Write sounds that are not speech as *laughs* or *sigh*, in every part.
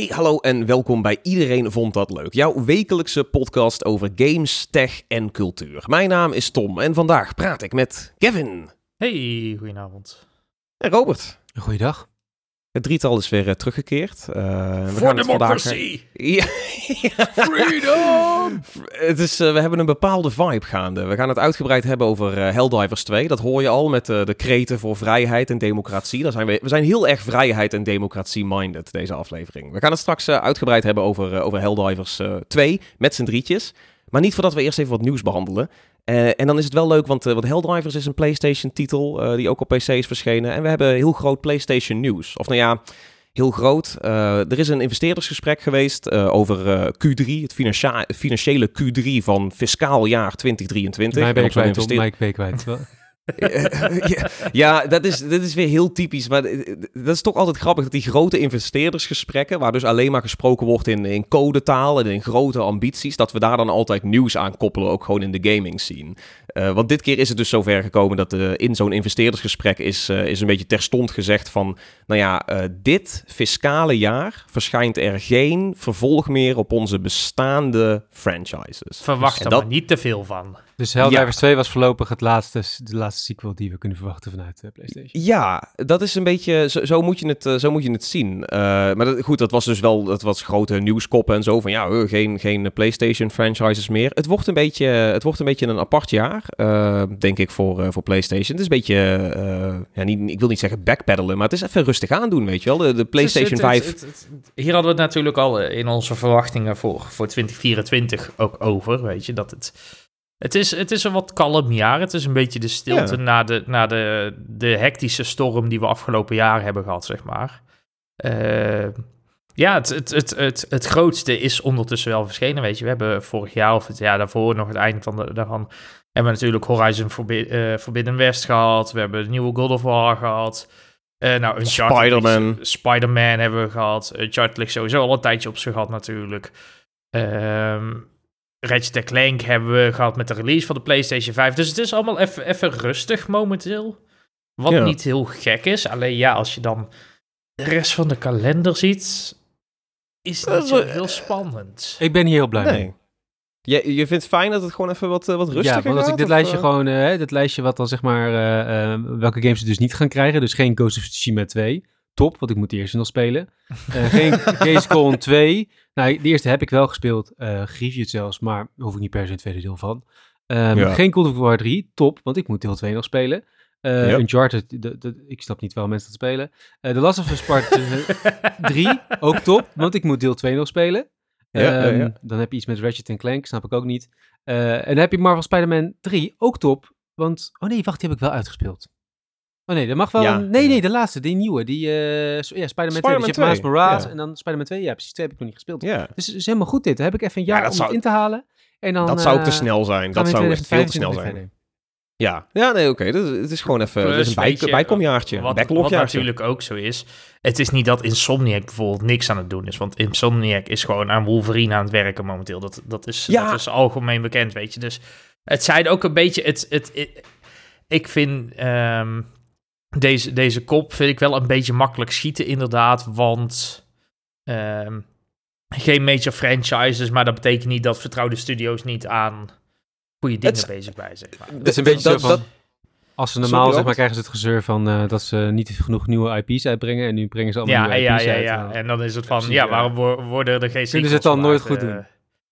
Hey, hallo en welkom bij Iedereen Vond Dat Leuk, jouw wekelijkse podcast over games, tech en cultuur. Mijn naam is Tom en vandaag praat ik met Kevin Hey, goedenavond. en Robert. Goeiedag. Het drietal is weer eh, teruggekeerd. Eh, we Voor gaan het vandaag- democracy! *laughs* Ja. Freedom! Het is, eh, we hebben een bepaalde vibe gaande. We gaan het uitgebreid hebben over eh, Helldivers 2. Dat hoor je al met eh, de kreten voor vrijheid en democratie. Daar zijn we, we zijn heel erg vrijheid en democratie-minded, deze aflevering. We gaan het straks eh, uitgebreid hebben over, eh, over Helldivers eh 2 met z'n drietjes. Maar niet voordat we eerst even wat nieuws behandelen. Eh, en dan is het wel leuk, want, eh, want Helldivers is een PlayStation-titel eh, die ook op PC is verschenen. En we hebben heel groot PlayStation-nieuws. Of nou ja, heel groot. Eh, er is een investeerdersgesprek geweest eh, over eh, Q3, het financiële Q3 van fiscaal jaar 2023. Mij ben En ik kwijt, investeer- Mij ben ik kwijt. *laughs* *laughs* Ja, dat is, dit is weer heel typisch. Maar eh, dat is toch altijd grappig dat die grote investeerdersgesprekken, waar dus alleen maar gesproken wordt in, in codetaal en in grote ambities, dat we daar dan altijd nieuws aan koppelen, ook gewoon in de gaming scene. Eh, want dit keer is het dus zover gekomen dat eh, in zo'n investeerdersgesprek is, eh, is een beetje terstond gezegd van, nou ja, eh, dit fiscale jaar verschijnt er geen vervolg meer op onze bestaande franchises. Verwacht er dat- maar niet te veel van. Dus Helldivers 2 was voorlopig het laatste, de laatste sequel die we kunnen verwachten vanuit de PlayStation. Ja, dat is een beetje, zo, zo, moet, je het, eh, zo moet je het zien. Eh, maar dat, goed, dat was dus wel, dat was grote nieuwskoppen en zo van ja, eh, geen, geen PlayStation franchises meer. Het wordt een beetje, het wordt een beetje een apart jaar, eh, denk ik, voor, eh, voor PlayStation. Het is een beetje, eh, ja, niet, ik wil niet zeggen backpedalen, maar het is even rustig aandoen, weet je wel. De, de PlayStation Het is- het- 5... het- het- het- hier hadden we het natuurlijk al in onze verwachtingen voor, voor 2024 ook over, weet je, dat het... Het is, het is een wat kalm jaar. Het is een beetje de stilte Ja. na, de, na de, de hectische storm die we afgelopen jaar hebben gehad, zeg maar. Eh, ja, het, het, het, het, het grootste is ondertussen wel verschenen, weet je. We hebben vorig jaar of het jaar daarvoor nog het einde van de, daarvan... hebben we natuurlijk Horizon eh, Forbidden West gehad. We hebben de nieuwe God of War gehad. Eh nou, Spider-Man. Spider-Man hebben we gehad. Uncharted ligt sowieso al een tijdje op zich gehad natuurlijk. Ehm Ratchet Clank hebben we gehad met de release van de PlayStation 5. Dus het is allemaal even even rustig momenteel. Wat Ja. niet heel gek is. Alleen ja, als je dan de rest van de kalender ziet, is het niet zo heel spannend. Ik ben hier heel blij mee. Nee. Je, je vindt het fijn dat het gewoon even wat, eh, wat rustiger Ja, want als gaat, ik dit lijstje eh? gewoon, eh, dit lijstje wat dan zeg maar, eh, eh, welke games ze dus niet gaan krijgen. Dus geen Ghost of Tsushima 2. Top, want ik moet de eerste nog spelen. Eh, geen Gamescom 2. Nou, de eerste heb ik wel gespeeld. eh Grieved zelfs, maar daar hoef ik niet per se een tweede deel van. Ehm, Ja. Geen God of War 3. Top, want ik moet deel 2 nog spelen. Eh Ja. Uncharted, de, de- ik snap niet wel mensen dat spelen. Eh The Last of Us Part 3, *laughs* ook top, want ik moet deel 2 nog spelen. Ja, Ehm, ja. Dan heb je iets met Ratchet Clank, snap ik ook niet. Eh, en dan heb je Marvel Spider-Man 3, ook top. Want, oh nee, wacht, die heb ik wel uitgespeeld. Oh nee, dat mag wel. Ja. een- nee, nee, de laatste, die nieuwe. Die, eh, so- ja, Spider-Man 2. Dus je Spider-Man hebt Miles 2, Morales ja. en dan Spider-Man 2. Ja, precies, twee heb ik nog niet gespeeld. Ja, Dus het is helemaal goed dit. Dan heb ik even een jaar om zou- het in te halen. En dan, dat zou ook te eh, snel zijn. Dat zou echt veel te 2025 snel zijn. Ja, ja nee, oké. Het is gewoon even Plus, een bij, bijkomjaartje. Een Wat, wat natuurlijk ook zo is. Het is niet dat Insomniac bijvoorbeeld niks aan het doen is. Want Insomniac is gewoon aan Wolverine aan het werken momenteel. Dat, dat, is, Ja. dat is algemeen bekend, weet je. Dus het zijn ook een beetje... Het, het, het- ik vind ehm, deze, deze kop vind ik wel een beetje makkelijk schieten inderdaad. Want ehm, geen major franchises. Maar dat betekent niet dat vertrouwde studio's niet aan goede dingen Het- bezig zijn, zeg maar. Het is een beetje dat- zo van... dat- als ze Sorry, normaal, zeg maar, krijgen ze het gezeur van eh, dat ze niet genoeg nieuwe IP's uitbrengen. En nu brengen ze allemaal Ja, nieuwe ja, IP's ja, uit. ja. eh. En dan is het van, ja, ja. waarom wo- worden er geen Kunnen ze het dan nooit goed eh? doen?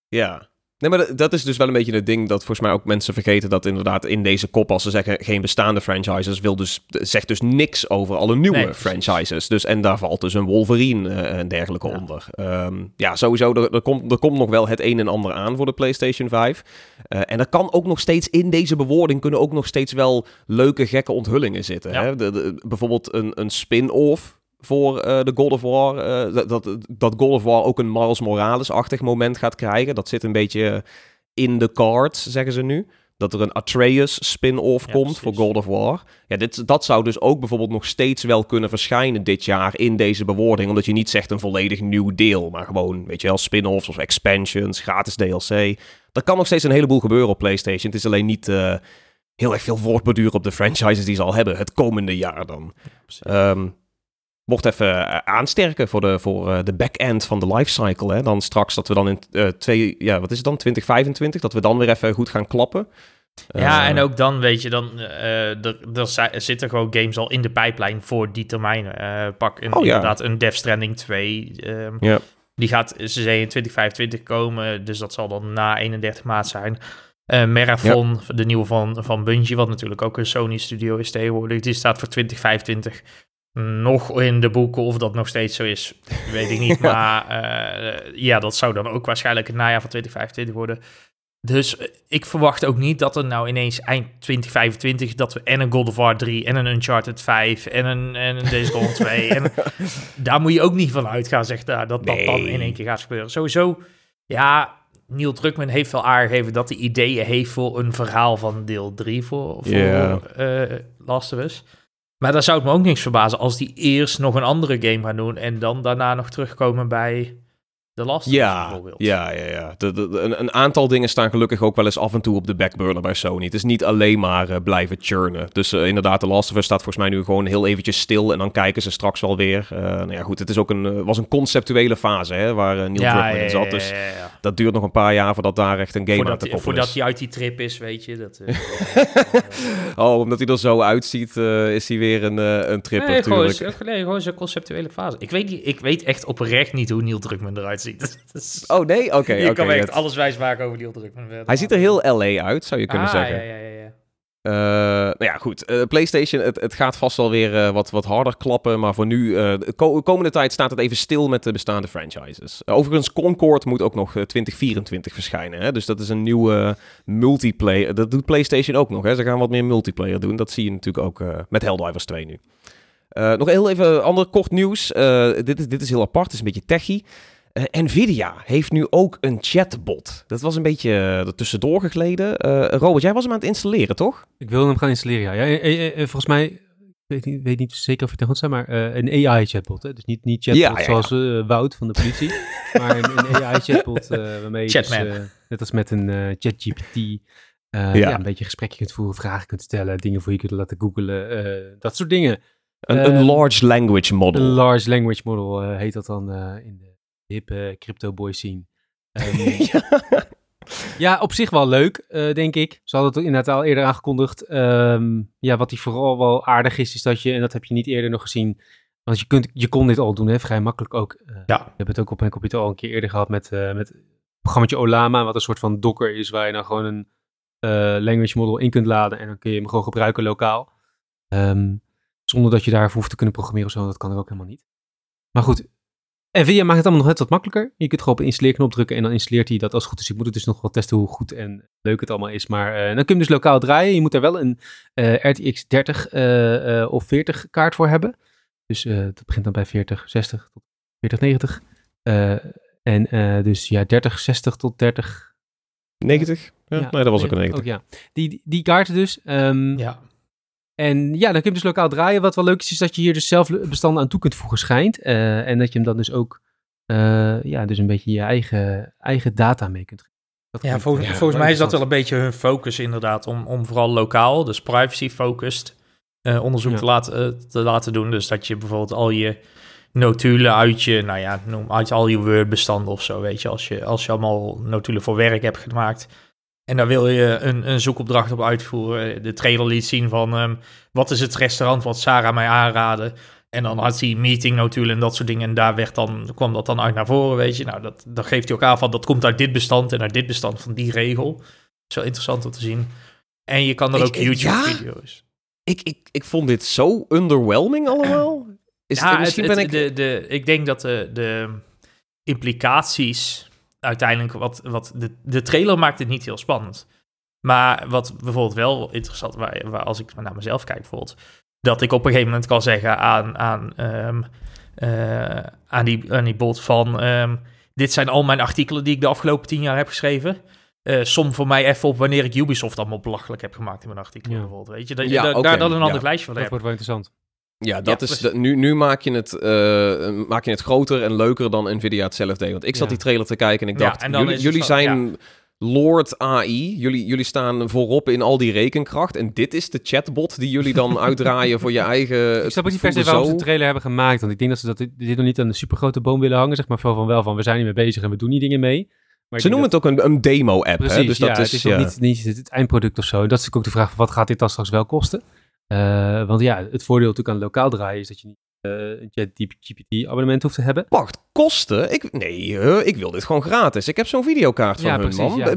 Ja. Nee, maar dat, is dus wel een beetje het ding dat volgens mij ook mensen vergeten dat inderdaad in deze kop, als ze zeggen geen bestaande franchises, wil dus, zegt dus niks over alle nieuwe Nee, franchises. Dus, en daar valt dus een Wolverine eh, en dergelijke Ja. onder. Ehm, ja, sowieso, er, er, komt, er komt nog wel het een en ander aan voor de PlayStation 5. Eh, en er kan ook nog steeds in deze bewoording kunnen ook nog steeds wel leuke, gekke onthullingen zitten. Ja. Hè? De, de- bijvoorbeeld een, een spin-off voor eh, de God of War. eh, dat, dat, dat God of War ook een Miles Morales-achtig moment gaat krijgen. Dat zit een beetje in de cards, zeggen ze nu. Dat er een Atreus spin-off Ja, komt voor. God of War. Ja, dit, dat zou dus ook bijvoorbeeld nog steeds wel kunnen verschijnen dit jaar in deze bewoording. Omdat je niet zegt een volledig nieuw deel, maar gewoon, weet je wel, spin-offs of expansions, gratis DLC. Er kan nog steeds een heleboel gebeuren op PlayStation. Het is alleen niet eh, heel erg veel voortborduren op de franchises die ze al hebben het komende jaar dan. Wordt even eh, aansterken voor de, voor, eh, de back-end van de lifecycle. Hè? Dan straks dat we dan in eh, twee, ja, wat is het dan, 2025, dat we dan weer even goed gaan klappen. Ja, en ook dan weet je, dan eh, er, er zi- zitten gewoon games al in de pijplijn voor die termijnen. Eh, pak een, Oh, ja. inderdaad een Death Stranding 2. ehm, Ja. Die gaat, ze zeggen in 2025 komen, dus dat zal dan na 31 maart zijn. Eh, Marathon, de nieuwe van, van Bungie, wat natuurlijk ook een Sony studio is tegenwoordig, die staat voor 2025 nog in de boeken. Of dat nog steeds zo is, *laughs* weet ik niet. Ja. Maar eh, ja, dat zou dan ook waarschijnlijk het najaar van 2025 worden. Dus eh, ik verwacht ook niet dat er nou ineens eind 2025 dat we en een God of War 3 en een Uncharted 5 en een, en een Days Gone 2 en *laughs* daar moet je ook niet van uitgaan, zeg daar, dat dat dan in één keer gaat gebeuren. Sowieso, ja, Neil Druckmann heeft wel aangegeven dat hij ideeën heeft voor een verhaal van deel 3 voor, voor Ja. Last of Us. Maar daar zou het me ook niks verbazen als die eerst nog een andere game gaan doen en dan daarna nog terugkomen bij The Last Ja, bijvoorbeeld. ja, ja. ja. De, de, de- een, een aantal dingen staan gelukkig ook wel eens af en toe op de backburner bij Sony. Het is niet alleen maar eh, blijven churnen. Dus eh, inderdaad, de Last of Us staat volgens mij nu gewoon heel eventjes stil en dan kijken ze straks wel weer. Eh nou ja, goed, het is ook een, was een conceptuele fase hè, waar Neil Druckmann in zat. Dus ja, ja. dat duurt nog een paar jaar voordat daar echt een game aan Voordat, te hij, koppelen voordat is. hij uit die trip is, weet je. Dat, *laughs* Oh, omdat hij er zo uitziet, is hij weer een, een tripper nee, gewoon, natuurlijk. nee, gewoon zo'n conceptuele fase. Ik weet, niet, ik weet echt oprecht niet hoe Neil Druckmann eruit ziet. Dus- *laughs* Oh nee, oké. je oké, kan echt het- alles wijs maken over Neil Druckmann. Hij ziet er heel LA uit, zou je kunnen ah, zeggen. Ja, ja, ja, ja. Eh, nou ja, goed. Eh, PlayStation, het, het gaat vast wel weer eh, wat, wat harder klappen. Maar voor nu, de ko- komende tijd staat het even stil met de bestaande franchises. Overigens, Concord moet ook nog eh, 2024 verschijnen. Hè? Dus dat is een nieuwe multiplayer. Dat doet PlayStation ook nog. Hè? Ze gaan wat meer multiplayer doen. Dat zie je natuurlijk ook met Helldivers 2 nu. Nog heel even ander kort nieuws. Dit, is, dit is heel apart. Het is een beetje techie. Eh, Nvidia heeft nu ook een chatbot. Dat was een beetje er tussendoor gegleden. Eh, Robert, jij was hem aan het installeren, toch? Ik wil hem gaan installeren, ja. ja volgens mij, ik weet niet, weet niet zeker of het goed zijn, maar een AI-chatbot. Dus niet, niet chatbot zoals Wout van de politie, *laughs* maar een, een AI-chatbot waarmee je dus, net als met een ChatGPT, Ja. een beetje gesprekje kunt voeren, vragen kunt stellen, dingen voor je kunt laten googlen, eh, dat soort dingen. Een, een Ehm, large language model. Een large language model heet dat dan in de hippe crypto boy scene. *laughs* Ehm, Ja, op zich wel leuk, eh, denk ik. Ze hadden het inderdaad al eerder aangekondigd. Ehm, ja, wat die vooral wel aardig is, is dat je, en dat heb je niet eerder nog gezien, want je, kunt, je kon dit al doen, hè, vrij makkelijk ook. Eh, Ja. Ik heb het ook op mijn computer al een keer eerder gehad met, eh met het programmaatje Olama, wat een soort van docker is, waar je dan gewoon een language model in kunt laden en dan kun je hem gewoon gebruiken lokaal. Ehm, zonder dat je daarvoor hoeft te kunnen programmeren of zo, dat kan er ook helemaal niet. Maar goed, Nvidia maakt het allemaal nog net wat makkelijker. Je kunt gewoon op een installeerknop drukken en dan installeert hij dat als het goed is. Ik moet het dus nog wel testen hoe goed en leuk het allemaal is. Maar eh, dan kun je hem dus lokaal draaien. Je moet er wel een eh, RTX 30 eh, eh, of 40 kaart voor hebben. Dus eh, dat begint dan bij 40, 60 tot 40, 90. Eh, en eh, dus ja, 30, 60 tot 30. 90? Ja, Ja, nee, dat was ook een 90. Ook, ja. Die, die, die kaarten dus. Ehm, Ja. En ja, dan kun je dus lokaal draaien. Wat wel leuk is, is dat je hier dus zelf bestanden aan toe kunt voegen schijnt. Eh, en dat je hem dan dus ook, eh, ja, dus een beetje je eigen, eigen data mee kunt geven. Dat Ja, volgens, volgens mij is dat wel een beetje hun focus inderdaad, om, om vooral lokaal, dus privacy-focused eh, onderzoek Ja. te, laten, te laten doen. Dus dat je bijvoorbeeld al je notulen uit je, nou ja, noem uit al je Word-bestanden of zo, weet je, als je, als je allemaal notulen voor werk hebt gemaakt. En daar wil je een, een zoekopdracht op uitvoeren. De trailer liet zien van ehm, wat is het restaurant wat Sarah mij aanraadde. En dan had hij meetingnotulen en dat soort dingen. En daar werd dan, kwam dat dan uit naar voren, weet je. Nou, dat, dat geeft hij ook aan van, dat komt uit dit bestand en uit dit bestand van die regel. Dat is wel interessant om te zien. En je kan er Ik- ook YouTube-video's. Ik, ik, ik vond dit zo underwhelming allemaal. Is, ja, misschien het- ben het- ik... de, de, ik denk dat de, de implicaties uiteindelijk... Wat, wat de, de trailer maakt het niet heel spannend. Maar wat bijvoorbeeld wel interessant... Waar, waar als ik naar mezelf kijk bijvoorbeeld... dat ik op een gegeven moment kan zeggen aan, aan, ehm, eh, aan, die, aan die bot van... ehm, dit zijn al mijn artikelen die ik de afgelopen tien jaar heb geschreven. Eh som voor mij even op wanneer ik Ubisoft allemaal belachelijk heb gemaakt in mijn artikelen Ja. bijvoorbeeld. Weet je, dat je Ja, da- oké, daar dan een ander ja. lijstje van Dat hebt. wordt wel interessant. Ja, dat Ja, is de- nu, nu maak, je het, eh, maak je het groter en leuker dan Nvidia het zelf deed. Want ik zat die trailer te kijken en ik dacht, en jullie, jullie zo, zijn Lord AI. Jullie, jullie staan voorop in al die rekenkracht. En dit is de chatbot die jullie dan *laughs* uitdraaien voor je eigen... Ik snap ook niet per se waarom ze de trailer hebben gemaakt. Want ik denk dat ze dat, dit nog niet aan de supergrote boom willen hangen. Zeg maar van, van wel van, we zijn niet mee bezig en we doen die dingen mee. Maar Ze noemen dat- het ook een, een demo-app, hè? Precies, Dus dat ja, is, het is ja. niet, niet het, eindproduct of zo. En dat is natuurlijk ook de vraag, van wat gaat dit dan straks wel kosten? Eh, want ja, het voordeel natuurlijk aan lokaal draaien is dat je niet eh, een ChatGPT-abonnement hoeft te hebben. Wacht, kosten? Ik, nee, ik wil dit gewoon gratis. Ik heb zo'n videokaart van Ja, hun, precies, man. ja,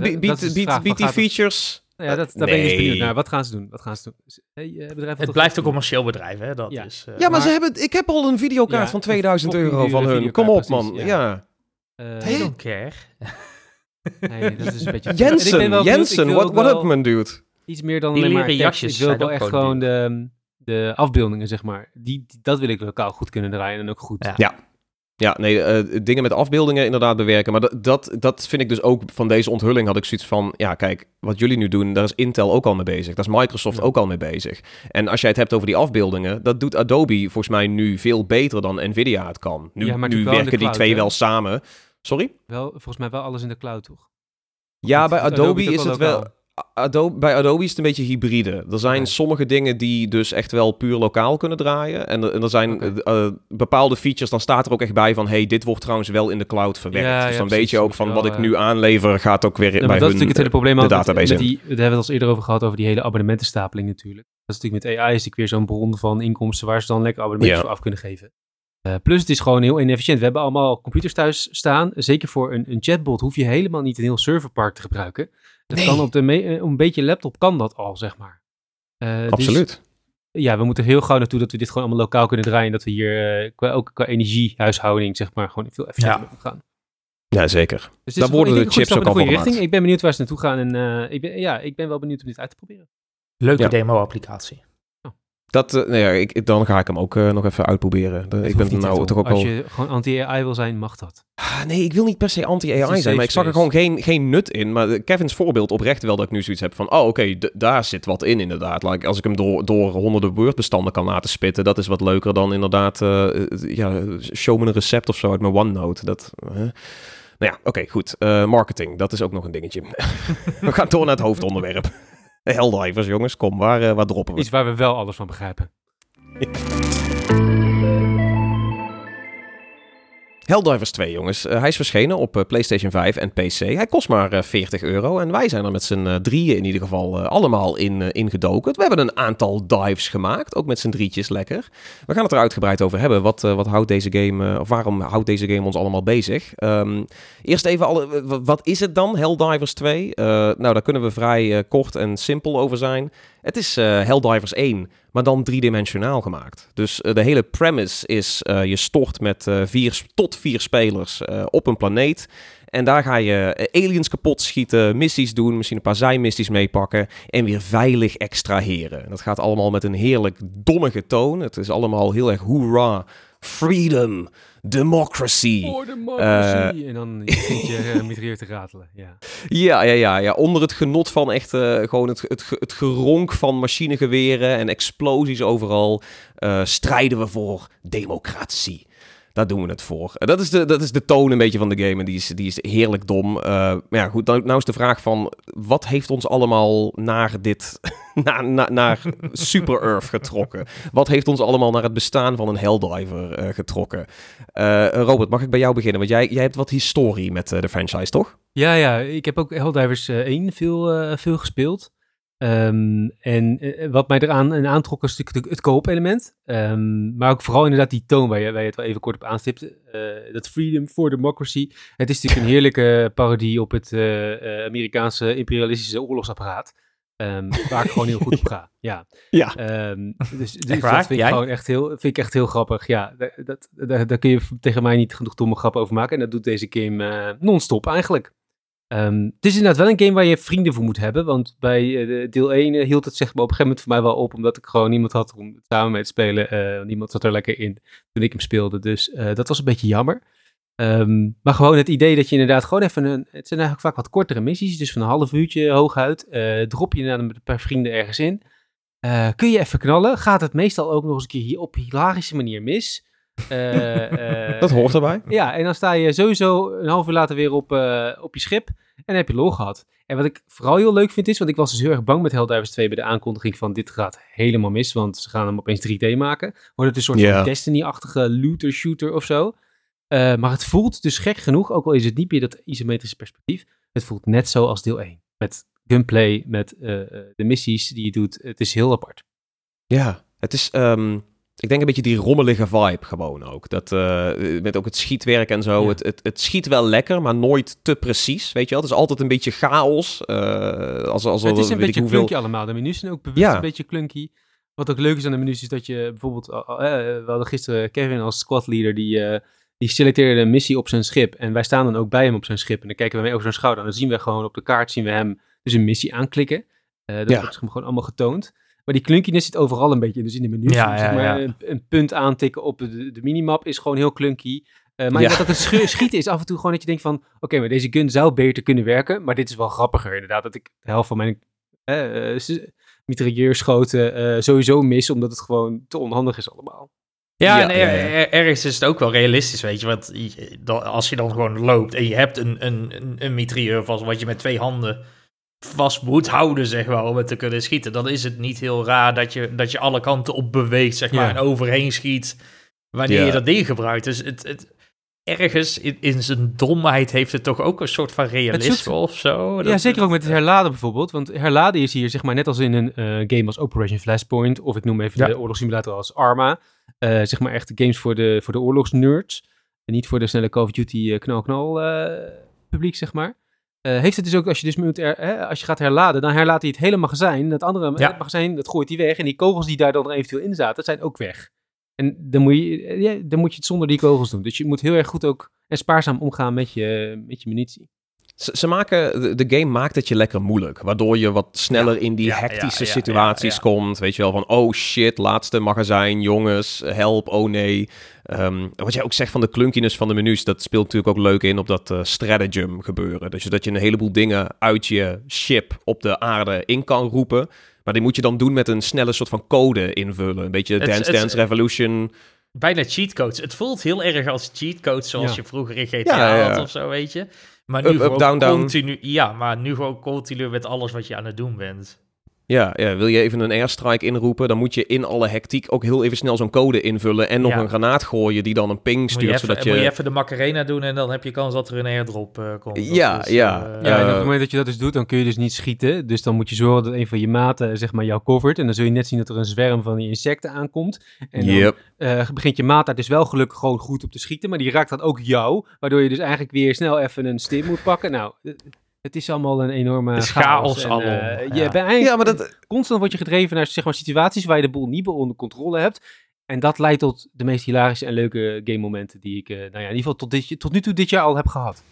biedt- die features... Nou ja, dat, daar ben ik dus Nee. benieuwd naar. Wat gaan ze doen? Wat gaan ze doen? Hey, eh, bedrijf Het blijft een commercieel bedrijf, hè? Dat Ja. is, eh, Ja, maar, maar- ze hebben, ik heb al een videokaart Ja, van een 2000 fucking euro van hun. Kom op, man. precies, Ja. Eh, I don't care. *laughs* nee, dat is een beetje... En ik ben Jensen, Jensen, what, up, man, dude? Iets meer dan Die alleen maar tekst. jasjes Ik wil wel echt gewoon de, de afbeeldingen, zeg maar. Die, die- dat wil ik lokaal goed kunnen draaien en ook goed. Ja. Ja, nee, eh, dingen met afbeeldingen inderdaad bewerken. Maar dat, dat, dat vind ik dus ook van deze onthulling had ik zoiets van... Ja, kijk, wat jullie nu doen, daar is Intel ook al mee bezig. Daar is Microsoft Ja. ook al mee bezig. En als jij het hebt over die afbeeldingen... dat doet Adobe volgens mij nu veel beter dan Nvidia het kan. Nu, Ja, maar nu werken die twee hè? wel samen. Sorry? Wel, volgens mij wel alles in de cloud, toch? Ja, bij Adobe, is het wel... Adobe, bij Adobe is het een beetje hybride. Er zijn sommige dingen die dus echt wel puur lokaal kunnen draaien. En, er- en er zijn eh, eh, bepaalde features, dan staat er ook echt bij van... hey, dit wordt trouwens wel in de cloud verwerkt. Ja, dus dan weet je ook van wat ik eh, nu aanlever... gaat ook weer bij maar dat is hun... natuurlijk het hele probleem de ook met- database met die, Daar hebben we het al eerder over gehad, over die hele abonnementenstapeling natuurlijk. Dat is natuurlijk met AI is weer zo'n bron van inkomsten waar ze dan lekker abonnementjes Ja. voor af kunnen geven. Eh, plus het is gewoon heel inefficiënt. We hebben allemaal computers thuis staan. Zeker voor een, een chatbot hoef je helemaal niet een heel serverpark te gebruiken. Dat Nee. kan op, de me- eh, op een beetje laptop kan dat al, zeg maar. Eh, dus Absoluut. ja, we moeten heel gauw naartoe dat we dit gewoon allemaal lokaal kunnen draaien. En dat we hier eh, qua, ook qua energiehuishouding, zeg maar, gewoon veel efficiënter Ja. gaan. Ja, zeker. Dus Daar worden de chips een goede ook al van goede richting. gemaakt. Ik ben benieuwd waar ze naartoe gaan. En eh, ik, ben, ja, ik ben wel benieuwd om dit uit te proberen. Leuke Ja. demo-applicatie. Dat, eh, nee, ja, ik, dan ga ik hem ook eh, nog even uitproberen. Ik ben nou toch ook Als al... je gewoon anti-AI wil zijn, mag dat. Ah, nee, ik wil niet per se anti-AI zijn, maar ik zag er gewoon geen, geen nut in. Maar eh, Kevin's voorbeeld oprecht wel dat ik nu zoiets heb van... Oh, oké, daar zit wat in inderdaad. Like, als ik hem door, door honderden woordbestanden kan laten spitten... dat is wat leuker dan inderdaad... ja, show me een recept of zo uit mijn OneNote. Dat... Nou ja, oké, goed. Marketing, dat is ook nog een dingetje. *laughs* we gaan door naar het hoofdonderwerp. Helldivers, jongens. Kom, waar, eh, waar droppen we? Iets waar we wel alles van begrijpen. *laughs* Helldivers 2, jongens. Eh, hij is verschenen op eh, PlayStation 5 en PC. Hij kost maar eh, 40 euro. En wij zijn er met z'n drieën in ieder geval allemaal in, eh, ingedoken. We hebben een aantal dives gemaakt. Ook met z'n drietjes lekker. We gaan het er uitgebreid over hebben. Wat, wat houdt deze game, of waarom houdt deze game ons allemaal bezig? Ehm, eerst even, alle, wat is het dan, Helldivers 2? Eh, nou, daar kunnen we vrij kort en simpel over zijn. Het is Helldivers 1, maar dan driedimensionaal gemaakt. Dus eh, de hele premise is, eh, je stort met eh, vier tot vier spelers op een planeet. En daar ga je aliens kapot schieten, missies doen, misschien een paar zijmissies meepakken en weer veilig extraheren. Dat gaat allemaal met een heerlijk dommige toon. Het is allemaal heel erg hoera, freedom, democracy. Voor democracy! en dan begint je uh, mitrailleur te ratelen. Ja. *laughs* Ja, ja, ja, ja. Onder het genot van echt eh, gewoon het, het, ge- het geronk van machinegeweren en explosies overal, eh, strijden we voor democratie. Daar doen we het voor. Eh, Dat is de, dat is de toon een beetje van de game en die is, die is heerlijk dom. Eh, maar ja, goed, nou, is de vraag van, wat heeft ons allemaal naar dit, *laughs* naar, naar, Super Earth getrokken? Wat heeft ons allemaal naar het bestaan van een Helldiver eh, getrokken? Robert, mag ik bij jou beginnen? Want jij, jij hebt wat historie met de franchise, toch? Ja, ja, ik heb ook Helldivers eh 1 veel, veel gespeeld. Ehm, en eh, wat mij eraan en aantrok was natuurlijk het, koopelement. Ehm, maar ook vooral inderdaad die toon waar je, waar je het wel even kort op aanstipte. Eh, dat freedom for democracy. Het is natuurlijk een heerlijke *laughs* parodie op het eh, Amerikaanse imperialistische oorlogsapparaat. Ehm, waar ik gewoon heel goed op ga. *laughs* Ja. Ja. Dus dus dat vind ik Jij? gewoon echt heel, vind ik echt heel grappig. Ja, da- dat, daar, daar kun je tegen mij niet genoeg domme grappen over maken. En dat doet deze game non-stop eigenlijk. Ehm, het is inderdaad wel een game waar je vrienden voor moet hebben. Want bij eh, de deel 1 eh, hield het zeg maar op een gegeven moment voor mij wel op. Omdat ik gewoon niemand had om samen mee te spelen. Eh, niemand zat er lekker in toen ik hem speelde. Dus dat was een beetje jammer. Ehm, maar gewoon het idee dat je inderdaad gewoon even een... Het zijn eigenlijk vaak wat kortere missies. Dus van een half uurtje hooguit. drop je inderdaad met een paar vrienden ergens in. Kun je even knallen. Gaat het meestal ook nog eens een keer hier op hilarische manier mis. Eh, *laughs* eh, Dat hoort erbij. Ja, en dan sta je sowieso een half uur later weer op, eh, op je schip. En dan heb je lol gehad. En wat ik vooral heel leuk vind is, want ik was dus heel erg bang met Helldivers 2 bij de aankondiging van dit gaat helemaal mis, want ze gaan hem opeens 3D maken. Wordt het een soort van Destiny-achtige looter-shooter of zo. Eh, maar het voelt dus gek genoeg, ook al is het niet meer dat isometrische perspectief, het voelt net zo als deel 1. Met gunplay, met eh, eh, de missies die je doet. Het is heel apart. Ja, het is, ehm, ik denk een beetje die rommelige vibe gewoon ook. Dat, eh, met ook het schietwerk en zo. Ja. Het, het, het schiet wel lekker, maar nooit te precies, weet je wel. Het is altijd een beetje chaos. eh, als, als, het is een beetje hoeveel... clunky allemaal. De menus zijn ook bewust Ja. een beetje clunky. Wat ook leuk is aan de menus is dat je bijvoorbeeld... eh, we hadden gisteren Kevin als squadleader die... die selecteerde een missie op zijn schip. En wij staan dan ook bij hem op zijn schip. En dan kijken we mee over zijn schouder. En dan zien we gewoon op de kaart zien we hem dus een missie aanklikken. Dat Ja. wordt hem gewoon allemaal getoond. Maar die clunkiness zit overal een beetje. Dus in de menus. Ja, zeg maar, ja. Een, een punt aantikken op de, de minimap is gewoon heel clunky. Eh, maar Ja. dat het schieten is af en toe gewoon dat je denkt van... Oké, maar deze gun zou beter kunnen werken. Maar dit is wel grappiger inderdaad. Dat ik de helft van mijn eh, eh, s- mitrailleurschoten eh sowieso mis. Omdat het gewoon te onhandig is allemaal. Ja, Ja, en ja, er- er- ergens is het ook wel realistisch, weet je. Want als je dan gewoon loopt en je hebt een, een, een, een mitrailleur vast, wat je met twee handen vast moet houden, zeg maar, om het te kunnen schieten, dan is het niet heel raar dat je, dat je alle kanten op beweegt, zeg maar, Ja. en overheen schiet wanneer Ja. je dat ding gebruikt. Dus het, het, ergens in, in zijn domheid heeft het toch ook een soort van realisme zoekt- of zo. ja, zeker ook met het herladen bijvoorbeeld. Want herladen is hier zeg maar net als in een eh, game als Operation Flashpoint. Of ik noem even Ja. de oorlogssimulator als Arma. Eh, zeg maar echt games voor de, voor de oorlogsnerds. En niet voor de snelle Call of Duty eh, knal-knal eh, publiek, zeg maar. Eh, heeft het dus ook, als je dus moet er, hè, als je gaat herladen, dan herlaat hij het hele magazijn. Dat andere Ja. het magazijn, dat gooit hij weg. En die kogels die daar dan eventueel in zaten, zijn ook weg. En dan moet, je, eh, ja, dan moet je het zonder die kogels doen. Dus je moet heel erg goed ook en spaarzaam omgaan met je, met je munitie. Ze, ze maken, de, de game maakt het je lekker moeilijk. Waardoor je wat sneller in die hectische situaties komt. Weet je wel, van oh shit, laatste magazijn, jongens, help, oh nee. Ehm, wat jij ook zegt van de clunkiness van de menus, dat speelt natuurlijk ook leuk in op dat eh, stratagem gebeuren. Dus dat je een heleboel dingen uit je ship op de aarde in kan roepen. Maar die moet je dan doen met een snelle soort van code invullen. Een beetje Dance Dance Revolution. bijna cheatcodes. Het voelt heel erg als cheatcodes zoals Ja. je vroeger in GTA Ja, ja, ja. had of zo, weet je. Maar nu Up, up, gewoon down, down. continu... Ja, maar nu gewoon continu met alles wat je aan het doen bent. Ja, ja, wil je even een airstrike inroepen, dan moet je in alle hectiek ook heel even snel zo'n code invullen. En nog Ja. een granaat gooien die dan een ping Moet je, stuurt, even, zodat moet je... je even de Macarena doen en dan heb je kans dat er een airdrop eh, komt. Ja, ja. eh, Ja, en op Eh, het moment dat je dat dus doet, dan kun je dus niet schieten. Dus dan moet je zorgen dat een van je maten zeg maar, jou covert. En dan zul je net zien dat er een zwerm van die insecten aankomt. En dan Yep. eh, begint je maat daar dus wel gelukkig gewoon goed op te schieten. Maar die raakt dan ook jou. Waardoor je dus eigenlijk weer snel even een stim moet pakken. Nou, eh, het is allemaal een enorme chaos. chaos En, alom, eh, je ja. bent eigenlijk Ja, maar dat, constant word je gedreven naar zeg maar, situaties waar je de boel niet meer onder controle hebt. En dat leidt tot de meest hilarische en leuke game momenten die ik, eh, nou ja, in ieder geval tot, dit, tot nu toe dit jaar al heb gehad.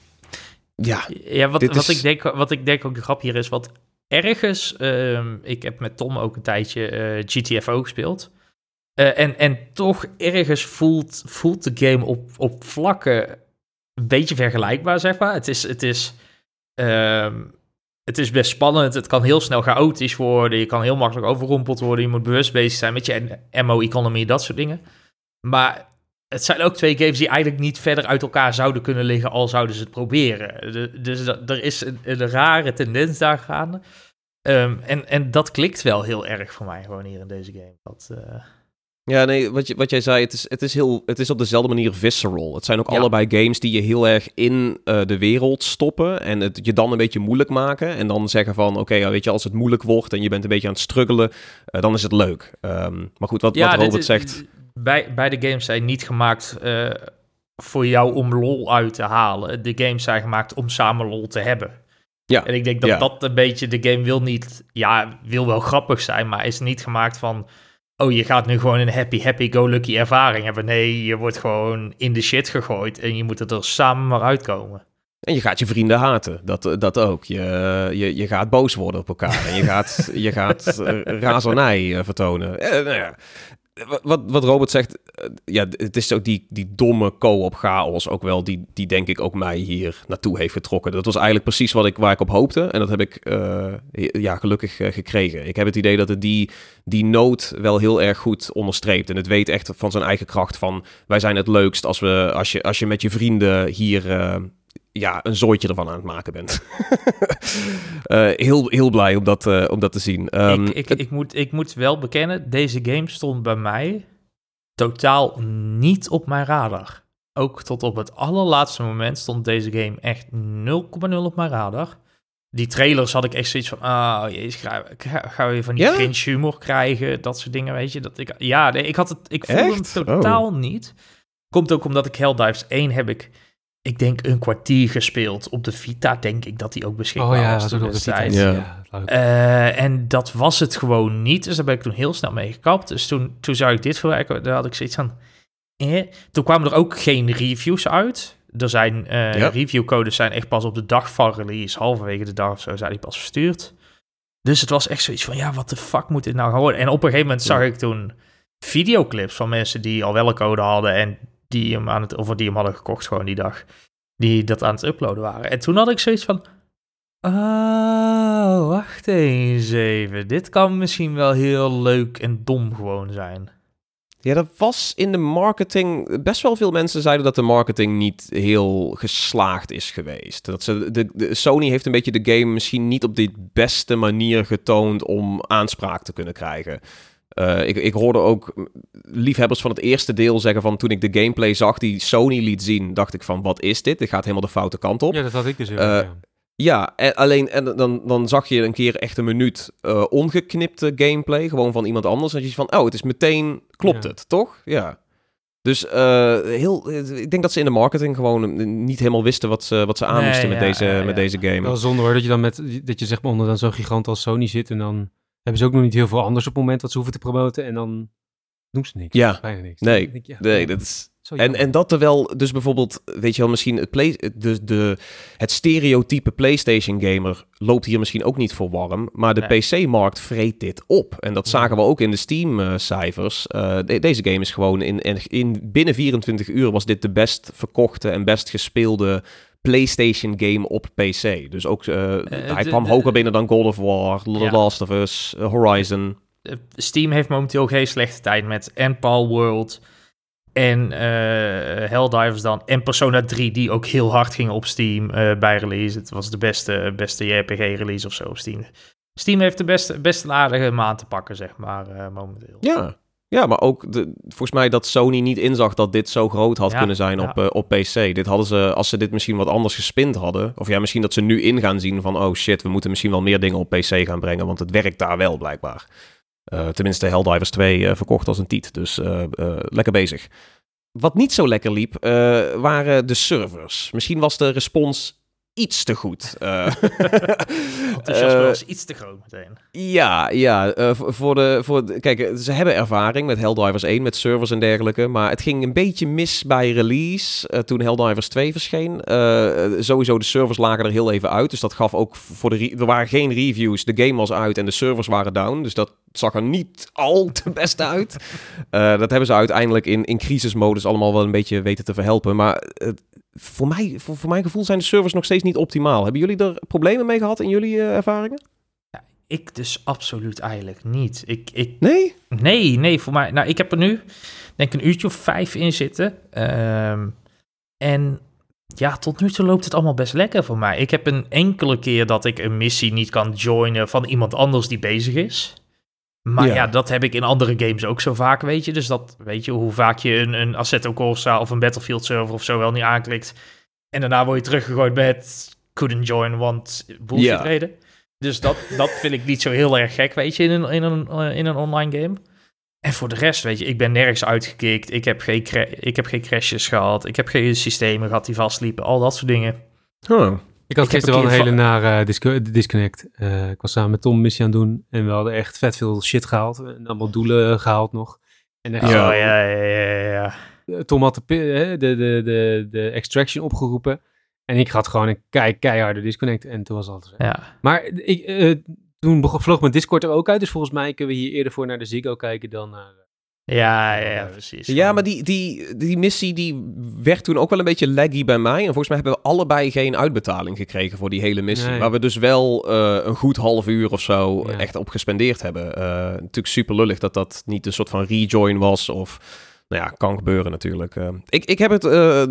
ja, Ja, wat, wat, is- ik denk, wat ik denk ook de grap hier is, wat ergens... ehm, ik heb met Tom ook een tijdje eh, GTFO gespeeld. Eh, en, en toch ergens voelt, voelt de game op, op vlakken een beetje vergelijkbaar, zeg maar. Het is, het is, ehm, het is best spannend. Het kan heel snel chaotisch worden. Je kan heel makkelijk overrompeld worden. Je moet bewust bezig zijn met je ammo-economie, dat soort dingen. Maar het zijn ook twee games die eigenlijk niet verder uit elkaar zouden kunnen liggen, al zouden ze het proberen. Dus er is een, een rare tendens daar gaande. Ehm, en, en dat klikt wel heel erg voor mij gewoon hier in deze game. Dat, eh, ja nee, wat, je, wat jij zei, het is, het, is heel, het is op dezelfde manier visceral. Het zijn ook Ja. allebei games die je heel erg in eh, de wereld stoppen en het je dan een beetje moeilijk maken. En dan zeggen van, oké, ja, weet je, als het moeilijk wordt en je bent een beetje aan het struggelen, eh, dan is het leuk. Ehm, maar goed, wat, wat Robert zegt... Bij, beide games zijn niet gemaakt eh, voor jou om lol uit te halen. De games zijn gemaakt om samen lol te hebben. Ja, En ik denk dat dat een beetje, de game wil niet, ja, wil wel grappig zijn, maar is niet gemaakt van, oh, je gaat nu gewoon een happy, happy, go lucky ervaring hebben. Nee, je wordt gewoon in de shit gegooid en je moet er samen maar uitkomen. En je gaat je vrienden haten, dat, dat ook. Je, je, je gaat boos worden op elkaar en je gaat, je gaat eh, *laughs* razernij eh, vertonen. Eh, nou ja. Wat, wat Robert zegt, eh, ja, het is ook die, die domme co-op chaos ook wel, die, die denk ik ook mij hier naartoe heeft getrokken. Dat was eigenlijk precies wat ik, waar ik op hoopte en dat heb ik eh, ja, gelukkig eh, gekregen. Ik heb het idee dat het die, die nood wel heel erg goed onderstreept en het weet echt van zijn eigen kracht van, wij zijn het leukst als, we, als, je, als je met je vrienden hier ja, een zooitje ervan aan het maken bent. uh, *laughs* heel, heel blij om dat, uh, om dat te zien. Um, ik, ik, ik, moet, ik moet wel bekennen, deze game stond bij mij totaal niet op mijn radar. Ook tot op het allerlaatste moment stond deze game echt 0,0 op mijn radar. Die trailers had ik echt zoiets van, ah, oh, jezus, gaan ga, we weer van die ja? cringe humor krijgen, dat soort dingen, weet je. Dat ik, ja, nee, ik had het, ik voelde hem totaal oh. niet. Komt ook omdat ik Helldivers 1 heb ik ik denk een kwartier gespeeld. Op de Vita denk ik dat hij ook beschikbaar oh, ja, was toen de tijd. Ja. Uh, en dat was het gewoon niet. Dus daar ben ik toen heel snel mee gekapt. Dus toen, toen zag ik dit voorbij daar had ik zoiets van... Eh. Toen kwamen er ook geen reviews uit. Er zijn uh, ja. reviewcodes zijn echt pas op de dag van release, halverwege de dag of zo, zijn die pas verstuurd. Dus het was echt zoiets van, ja, wat de fuck moet dit nou gaan worden? En op een gegeven moment zag ik toen videoclips van mensen die al wel een code hadden en die hem aan het, of die hem hadden gekocht gewoon die dag, die dat aan het uploaden waren. En toen had ik zoiets van, oh, wacht eens even, dit kan misschien wel heel leuk en dom gewoon zijn. Ja, dat was in de marketing. Best wel veel mensen zeiden dat de marketing niet heel geslaagd is geweest. Dat ze, de, Sony heeft een beetje de game misschien niet op de beste manier getoond om aanspraak te kunnen krijgen. Uh, ik, ik hoorde ook liefhebbers van het eerste deel zeggen van toen ik de gameplay zag die Sony liet zien, dacht ik van wat is dit? Dit gaat helemaal de foute kant op. Ja, dat had ik dus. Uh, ja. ja, en, alleen en dan, dan zag je een keer echt een minuut uh, ongeknipte gameplay, gewoon van iemand anders. En je van, oh, het is meteen, klopt ja. het, toch? Ja. Dus heel, ik denk dat ze in de marketing gewoon niet helemaal wisten wat ze, wat ze aan moesten met, deze, met deze game. Wel zonder hoor, dat je dan met, dat je zeg maar onder dan zo'n gigant als Sony zit en dan hebben ze ook nog niet heel veel anders op het moment wat ze hoeven te promoten. En dan doen ze niks. Ja, bijna niks. Nee, ik, ja, nee dat is... En, en dat terwijl dus bijvoorbeeld, weet je wel, misschien het, play, de, de, het stereotype PlayStation gamer loopt hier misschien ook niet voor warm. Maar de PC-markt vreet dit op. En dat zagen we ook in de Steam-cijfers. Uh, de, deze game is gewoon in, in, in binnen 24 uur was dit de best verkochte en best gespeelde PlayStation game op PC. Dus ook, uh, hij kwam hoger binnen dan God of War, The ja. Last of Us, Horizon. Steam heeft momenteel geen slechte tijd met en Paul World en Helldivers dan en Persona 3 die ook heel hard gingen op Steam bij release. Het was de beste, beste JRPG-release of zo op Steam. Steam heeft de beste, beste aardige maand te pakken, zeg maar, momenteel. Ja, ja, maar ook de, volgens mij dat Sony niet inzag dat dit zo groot had kunnen zijn op, uh, op PC. Dit hadden ze, als ze dit misschien wat anders gespind hadden. Of ja, misschien dat ze nu in gaan zien van, oh shit, we moeten misschien wel meer dingen op PC gaan brengen. Want het werkt daar wel blijkbaar. Uh, tenminste, Helldivers 2 uh, verkocht als een tiet. Dus lekker bezig. Wat niet zo lekker liep, waren de servers. Misschien was de respons iets te goed. Uh, *laughs* Enthousiasme was iets te groot meteen. Ja, ja uh, voor de, voor de, kijk, ze hebben ervaring met Helldivers 1, met servers en dergelijke. Maar het ging een beetje mis bij release uh, toen Helldivers 2 verscheen. sowieso, de servers lagen er heel even uit. Dus dat gaf ook voor de... Er waren geen reviews. De game was uit en de servers waren down. Dus dat zag er niet al *laughs* te best uit. dat hebben ze uiteindelijk in, in crisismodus allemaal wel een beetje weten te verhelpen. Maar voor, mij, voor, voor mijn gevoel zijn de servers nog steeds niet optimaal. Hebben jullie er problemen mee gehad in jullie uh, ervaringen? Ja, ik dus absoluut eigenlijk niet. Ik, ik, nee? Nee, nee, voor mij. Nou, ik heb er nu denk een uurtje of vijf in zitten. Um, en ja, tot nu toe loopt het allemaal best lekker voor mij. Ik heb een enkele keer dat ik een missie niet kan joinen van iemand anders die bezig is. Maar ja. dat heb ik in andere games ook zo vaak, weet je. Dus dat, weet je, hoe vaak je een, een Assetto Corsa of een Battlefield server of zo wel niet aanklikt. En daarna word je teruggegooid met couldn't join, want bullshit ja. reden. Dus dat, dat vind ik niet zo heel erg gek, weet je, in een, in, een, uh, in een online game. En voor de rest, weet je, ik ben nergens uitgekikt. Ik heb geen, ik heb geen crashes gehad. Ik heb geen systemen gehad die vastliepen. Al dat soort dingen. Oh. Ik had gisteren wel een hele nare uh, disconnect. Uh, ik was samen met Tom missie aan het doen en we hadden echt vet veel shit gehaald. En allemaal doelen gehaald nog. En echt, ja, ja, ja, ja, ja. Tom had de, de, de, de, de extraction opgeroepen. En ik had gewoon een kei, keiharde disconnect. En toen was alles. Ja. Maar ik, uh, toen vloog mijn Discord er ook uit. Dus volgens mij kunnen we hier eerder voor naar de Ziggo kijken dan naar Ja, ja, ja, precies. Ja, maar die, die, die missie die werd toen ook wel een beetje laggy bij mij. En volgens mij hebben we allebei geen uitbetaling gekregen voor die hele missie. Nee. Waar we dus wel eh, een goed half uur of zo Ja. echt op gespendeerd hebben. Eh, natuurlijk super lullig dat dat niet een soort van rejoin was of... Nou ja, kan gebeuren natuurlijk. Eh, ik, ik heb het... eh, eh,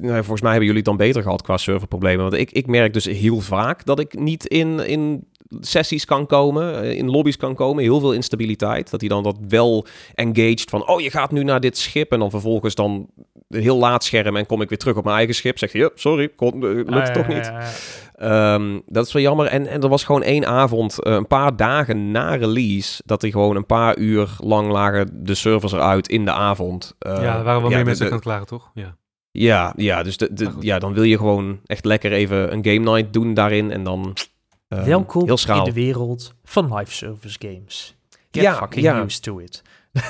nou, volgens mij hebben jullie het dan beter gehad qua serverproblemen. Want ik, ik merk dus heel vaak dat ik niet in, in sessies kan komen, eh, in lobby's kan komen. Heel veel instabiliteit. Dat hij dan dat wel engaged van... Oh, je gaat nu naar dit schip. En dan vervolgens dan een heel laat scherm en kom ik weer terug op mijn eigen schip. Zeg je, "Ja, sorry, kon, eh, lukt Ah, ja, toch niet. ja, ja. Ehm, dat is wel jammer. En, en er was gewoon één avond, eh, een paar dagen na release, dat er gewoon een paar uur lang lagen de servers eruit in de avond. Ja, er waren wel meer mensen aan het klagen, toch? Ja. Ja, ja, dus de, de, ja, dan wil je gewoon echt lekker even een game night doen daarin en dan eh, Welkom heel in de wereld van live service games. Get Ja, fucking ja. used to it. *laughs*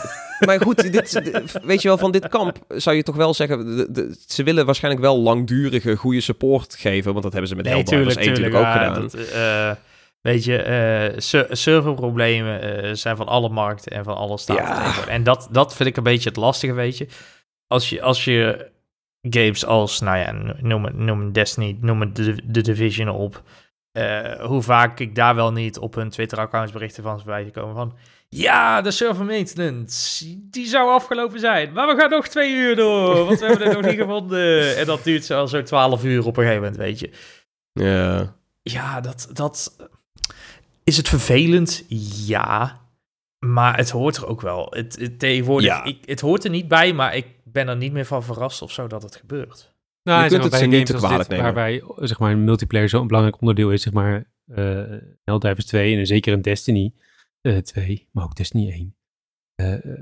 Maar goed, dit, weet je wel, van dit kamp zou je toch wel zeggen, de- de- ze willen waarschijnlijk wel langdurige, goede support geven, want dat hebben ze met Nee, Helldivers tuurlijk, 1 tuurlijk. natuurlijk ook ja, gedaan. dat, eh, weet je, ser- serverproblemen eh, zijn van alle markten en van alle staten. En dat, dat vind ik een beetje het lastige, weet je. Als je, als je games als, nou ja, noem het, noem het Destiny, noem het The, The Division op. eh, hoe vaak ik daar wel niet op hun Twitter-accounts berichten van voorbij komen van... Ja, de server maintenance, die zou afgelopen zijn. Maar we gaan nog twee uur door, want we hebben het nog niet *laughs* gevonden. En dat duurt zo zo twaalf uur op een gegeven moment, weet je. Ja. Ja, dat, dat... Is het vervelend? Ja. Maar het hoort er ook wel. Het, het, tegenwoordig, Ja. ik, het hoort er niet bij, maar ik ben er niet meer van verrast of zo dat het gebeurt. Nou, Je kunt het ze niet te kwalijk dit, nemen. Waarbij zeg maar, multiplayer zo'n belangrijk onderdeel is, zeg maar, eh Helldivers 2 en zeker een Destiny eh 2, maar ook Destiny 1. eh, eh,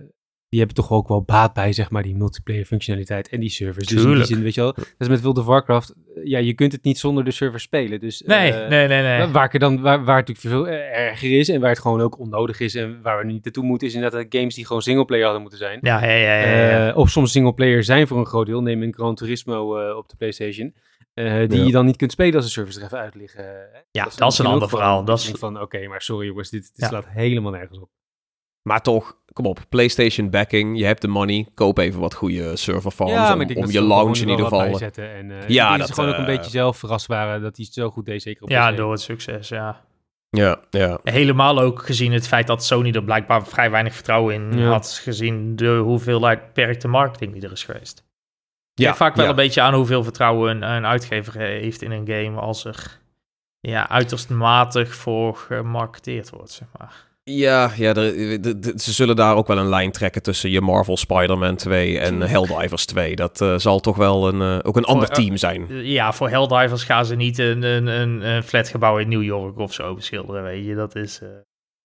die hebben toch ook wel baat bij, zeg maar, die multiplayer functionaliteit en die servers. Dus in die zin, weet je wel, dat is met World of Warcraft, ja, je kunt het niet zonder de servers spelen. Dus, Nee, eh, nee, nee, nee. Waar, ik dan, waar, waar het natuurlijk veel erger is en waar het gewoon ook onnodig is en waar we niet naartoe moeten, is inderdaad games die gewoon singleplayer hadden moeten zijn. Ja, ja, ja, ja. ja. Eh, of soms singleplayer zijn voor een groot deel. Neem een Gran Turismo eh, op de PlayStation. die Ja. je dan niet kunt spelen als de servers er even uit liggen. Ja, dat is een ander verhaal. Dat ik is, denk van, oké, maar sorry jongens, dit, dit Ja. slaat helemaal nergens op. Maar toch, kom op, PlayStation backing, je hebt de money, koop even wat goede server farms ja, om, je gewoon in ieder wat geval. bijzetten. En, eh, Ja, dat, ze gewoon ook een eh, beetje zelf verrast waren dat hij het zo goed deed, zeker op ja, door het succes, ja. Ja, ja. Helemaal ook gezien het feit dat Sony er blijkbaar vrij weinig vertrouwen in Ja. had, gezien de hoeveelheid beperkte marketing die er is geweest. Ja, Ja, vaak wel ja. een beetje aan hoeveel vertrouwen een, een uitgever heeft in een game als er ja, uiterst matig voor gemarketeerd wordt, zeg maar. Ja, ja de, de- de- ze zullen daar ook wel een lijn trekken tussen je Marvel Spider-Man 2 en Helldivers 2. Dat eh, zal toch wel een, eh, ook een ander eh, team zijn. Ja, voor Helldivers gaan ze niet een, een, een, een flatgebouw in New York of zo beschilderen, weet je. Dat is...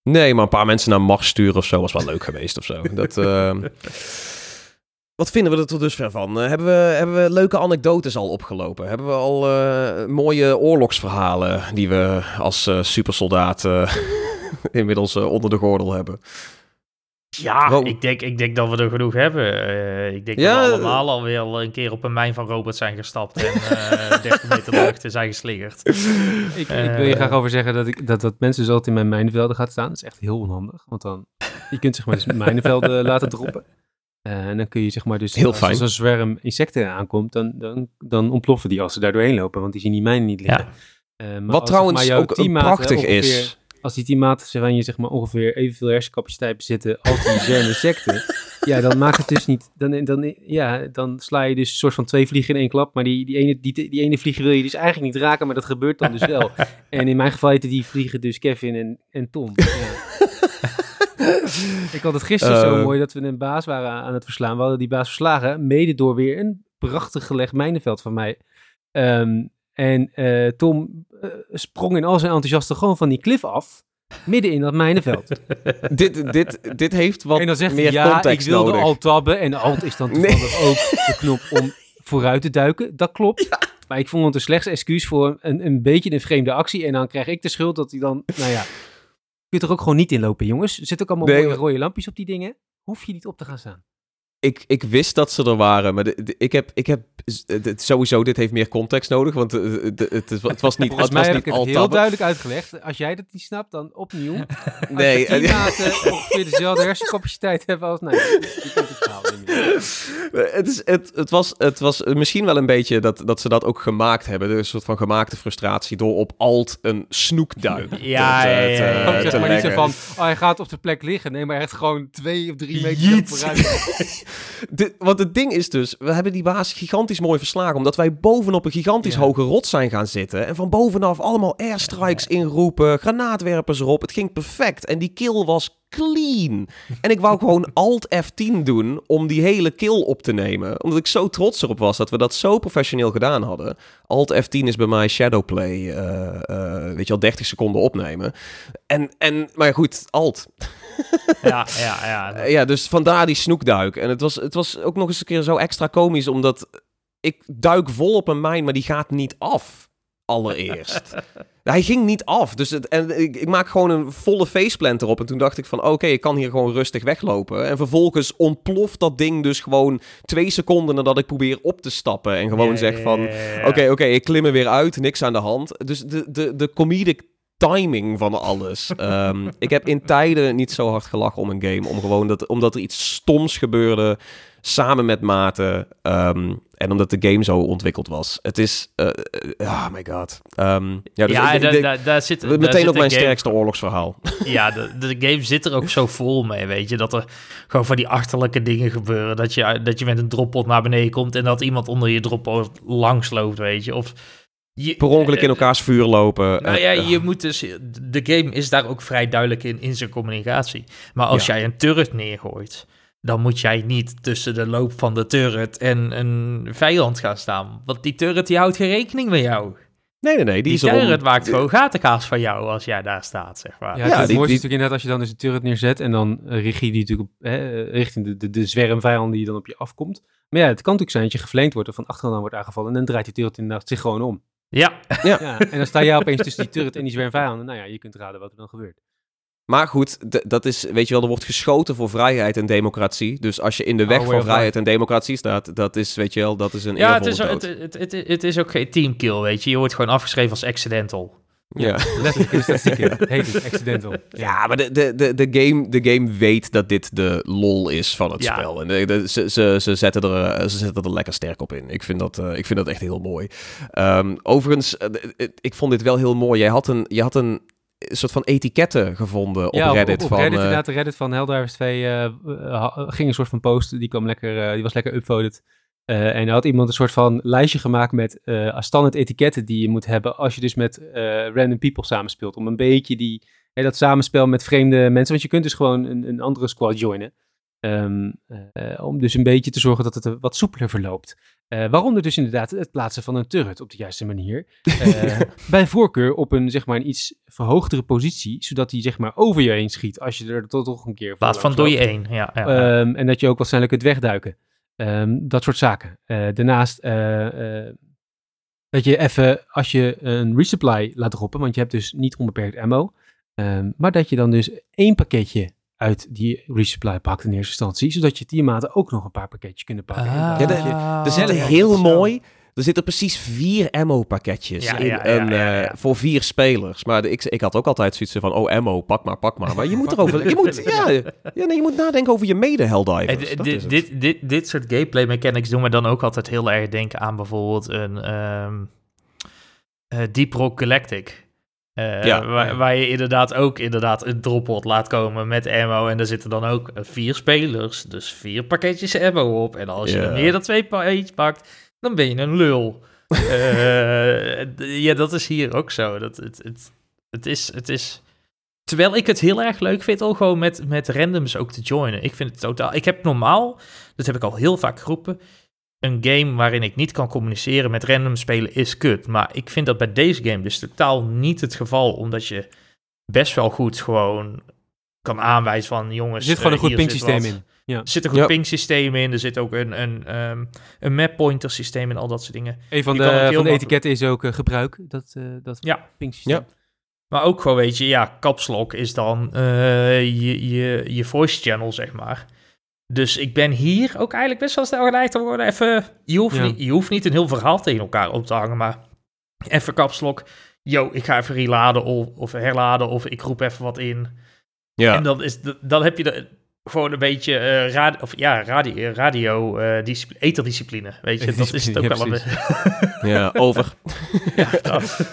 Nee, maar een paar mensen naar Mars sturen of zo was wel leuk geweest of zo. *laughs* Dat, eh, Wat vinden we er tot dusver van? Hebben, we, hebben we leuke anekdotes al opgelopen? Hebben we al mooie oorlogsverhalen die we als supersoldaat eh, *laughs* inmiddels eh, onder de gordel hebben? Ja, Wow. ik, denk, ik denk dat we er genoeg hebben. Eh, ik denk Ja, dat we allemaal alweer een keer op een mijn van Robert zijn gestapt en eh 30 *laughs* meter de lucht zijn geslingerd. *laughs* Ik, Eh, ik wil je graag over zeggen dat, ik, dat, dat mensen zo altijd in mijn mijnenvelden gaat staan. Dat is echt heel onhandig. Want dan, je kunt zeg maar dus mijnenvelden laten droppen. Eh, en dan kun je zeg maar dus, Heel als fijn. er zo'n zwerm insecten aankomt, dan, dan, dan ontploffen die als ze daar doorheen lopen. Want die zien die mijnen niet liggen. Eh, maar Wat trouwens maar, ook een prachtig ongeveer- is. Als die teammaten waarvan je zeg maar ongeveer evenveel hersencapaciteit bezitten als die insecten, *laughs* ja, dan maakt het dus niet, dan, dan, ja, dan sla je dus een soort van twee vliegen in één klap. Maar die, die, ene, die, die ene vlieg wil je dus eigenlijk niet raken, maar dat gebeurt dan dus wel. *laughs* En in mijn geval heten die vliegen dus Kevin en, en Tom. Ja. *laughs* Ik had het gisteren zo Eh. mooi dat we een baas waren aan het verslaan. We hadden die baas verslagen, mede door weer een prachtig gelegd mijnenveld van mij. Ehm, en eh, Tom eh, sprong in al zijn enthousiaste gewoon van die klif af, midden in dat mijnenveld. *laughs* dit, dit, dit heeft wat en dan zegt meer hij, ja, ik wilde nodig. alt tabben. En alt is dan *laughs* toevallig ook de knop om vooruit te duiken. Dat klopt. Maar ik vond het een slechts excuus voor een, een beetje een vreemde actie. En dan krijg ik de schuld dat hij dan, nou ja... Je kunt er ook gewoon niet in lopen, jongens. Er zitten ook allemaal Nee, mooie rode lampjes op die dingen. Hoef je niet op te gaan staan. Ik, ik wist dat ze er waren, maar de- de- ik heb, ik heb het- sowieso, dit heeft meer context nodig, want eh, de- het, het, het was *laughs* niet, Volgens het mij was heb niet ik het heel duidelijk uitgelegd. Als jij dat niet snapt, dan opnieuw. Nee, *laughs* Als je eh, *laughs* ongeveer dezelfde hersencapaciteit hebben als... Nee, het is, het, het, was, het was misschien wel een beetje dat, dat ze dat ook gemaakt hebben. Een soort van gemaakte frustratie door op alt een snoekduik Ja, te, ja, ja, ja. Te zeg maar niet zo van, oh, hij gaat op de plek liggen. Nee, maar echt gewoon twee of drie meter vooruit. Want het ding is dus, we hebben die baas gigantisch mooi verslagen. Omdat wij bovenop een gigantisch Ja. hoge rot zijn gaan zitten. En van bovenaf allemaal airstrikes inroepen, granaatwerpers erop. Het ging perfect. En die kill was clean. En ik wou gewoon Alt F10 doen om die hele kill op te nemen. Omdat ik zo trots erop was dat we dat zo professioneel gedaan hadden. Alt F10 is bij mij Shadowplay, eh, eh, weet je al, 30 seconden opnemen. En, en maar goed, Alt. Ja, ja, ja. *laughs* Ja, dus vandaar die snoekduik. En het was, het was ook nog eens een keer zo extra komisch, omdat ik duik vol op een mijn, maar die gaat niet af. Allereerst. Hij ging niet af. Dus het, en ik, ik maak gewoon een volle faceplant erop. En toen dacht ik van, oké, ik kan hier gewoon rustig weglopen. En vervolgens ontploft dat ding dus gewoon twee seconden nadat ik probeer op te stappen. En gewoon zeg van. Oké, oké, ik klim er weer uit, niks aan de hand. Dus de, de, de comedic timing van alles. *laughs* Ehm, ik heb in tijden niet zo hard gelachen om een game, om gewoon dat, omdat er iets stoms gebeurde samen met maten ehm, en omdat de game zo ontwikkeld was. Het is, eh, oh my god. Ehm, ja, dus ja, ik- da- ik- da- daar zit daar meteen zit ook mijn game- sterkste oorlogsverhaal. *laughs* Ja, de, de game zit er ook zo vol mee, weet je. Dat er gewoon van die achterlijke dingen gebeuren. Dat je, dat je met een droppot naar beneden komt en dat iemand onder je droppot langs loopt, weet je. Of je, Per ongeluk in eh, elkaars vuur lopen. Nou ja, je moet dus... De game is daar ook vrij duidelijk in, in zijn communicatie. Maar als jij een turret neergooit... dan moet jij niet tussen de loop van de turret en een vijand gaan staan. Want die turret die houdt geen rekening met jou. nee, nee, nee. Die, Die, erom- turret maakt gewoon gatenkaas van jou als jij daar staat, zeg maar. Ja, Ja, het, die- mooiste is die- natuurlijk inderdaad als je dan dus een turret neerzet en dan richt je die natuurlijk op, hè, richting de, de, de zwermvijand die dan op je afkomt. Maar ja, het kan natuurlijk zijn dat je geflankt wordt of van achteraan dan wordt aangevallen en dan draait die turret inderdaad zich gewoon om. Ja, Ja, en dan sta jij opeens tussen die turret en die zwermvijanden. Nou ja, je kunt raden wat er dan gebeurt. Maar goed, dat is, weet je wel, er wordt geschoten voor vrijheid en democratie. Dus als je in de weg way van vrijheid en democratie staat, dat is, weet je wel, dat is een ja het, is, dood. het, het, het, het is ook geen teamkill, weet je. Je wordt gewoon afgeschreven als accidental. ja. Letterlijk statistieken. Het heet het accidental. *laughs* ja, maar de, de, de, de, game, de game weet dat dit de lol is van het Ja. spel. En de, de- ze, ze, ze, zetten er, eh, ze zetten er lekker sterk op in. Ik vind dat, eh, ik vind dat echt heel mooi. Ehm, overigens, eh, ik vond dit wel heel mooi. Jij had een, je had een soort van etiketten gevonden op ja, Reddit. op, op van, Reddit eh, inderdaad, de Reddit van Helldivers 2 eh, eh, ging een soort van post, die, kwam lekker, die was lekker upvoted. En er had iemand een soort van lijstje gemaakt met standaard etiketten die je moet hebben als je dus met random people samenspeelt. Om een beetje die, dat samenspel met vreemde mensen, want je kunt dus gewoon een, een andere squad joinen. Ehm, eh, om dus een beetje te zorgen dat het wat soepeler verloopt. Eh, waaronder dus inderdaad het plaatsen van een turret op de juiste manier. *laughs* Eh, bij voorkeur op een, zeg maar, een iets verhoogdere positie, zodat hij zeg maar over je heen schiet als je er toch, een keer plaats van door je één. Ja, ja, ja. Ehm, en dat je ook waarschijnlijk kunt wegduiken. Ehm, dat soort zaken. Eh, daarnaast dat je even, als je een resupply laat droppen, want je hebt dus niet onbeperkt ammo, ehm, maar dat je dan dus één pakketje uit die resupply pakt in eerste instantie, zodat je teammaten ook nog een paar pakketjes kunnen pakken. En Ah. dat Ja, je- Er zitten ja, heel zo. mooi. Er zitten precies vier ammo-pakketjes Ja, in ja, ja, een, ja, eh, ja. voor vier spelers. Maar de, ik, ik had ook altijd zoiets van, oh ammo, pak maar, pak maar. Maar je *laughs* moet erover, je moet, ja, ja, nee, je moet nadenken over je Eh, mede-helldivers. dit, dit, dit, dit, dit soort gameplay mechanics doen me dan ook altijd heel erg denken aan bijvoorbeeld een ehm eh, Deep Rock Galactic. Eh, Ja. waar, waar je inderdaad ook inderdaad een droppot laat komen met ammo. En daar zitten dan ook eh, vier spelers. Dus vier pakketjes ammo op. En als je Ja. er meer dan twee pakketjes pakt, dan ben je een lul. *laughs* Eh, ja, dat is hier ook zo. Dat, het, het, het, is, het is... Terwijl ik het heel erg leuk vind om gewoon met, met randoms ook te joinen. Ik vind het totaal... Ik heb normaal, dat heb ik al heel vaak geroepen... Een game waarin ik niet kan communiceren met random spelen is kut. Maar ik vind dat bij deze game dus totaal niet het geval. Omdat je best wel goed gewoon kan aanwijzen van... Er Jongens, zit gewoon een eh, goed pingsysteem wat. in. Ja. Er zit een goed Ja. ping-systeem in. Er zit ook een, een, ehm, een map pointer systeem en al dat soort dingen. Een van Je de, van de makkelijk- etiketten is ook eh, gebruik, dat, eh dat Ja. pingsysteem. Ja. Maar ook gewoon, weet je, ja, kapslok is dan eh, je, je, je voice channel, zeg maar. Dus ik ben hier ook eigenlijk best wel snel geleid te worden. Even, je, hoeft Ja. niet, je hoeft niet een heel verhaal tegen elkaar op te hangen, maar even kapslok. Yo, ik ga even reladen of, of herladen of ik roep even wat in. Ja. En dan, is, dan heb je de, gewoon een beetje eh radio, of ja, radio, radio eh, discipli- eterdiscipline, weet je. Dat is het ook Ja, wel een. *laughs* Ja, over. dat.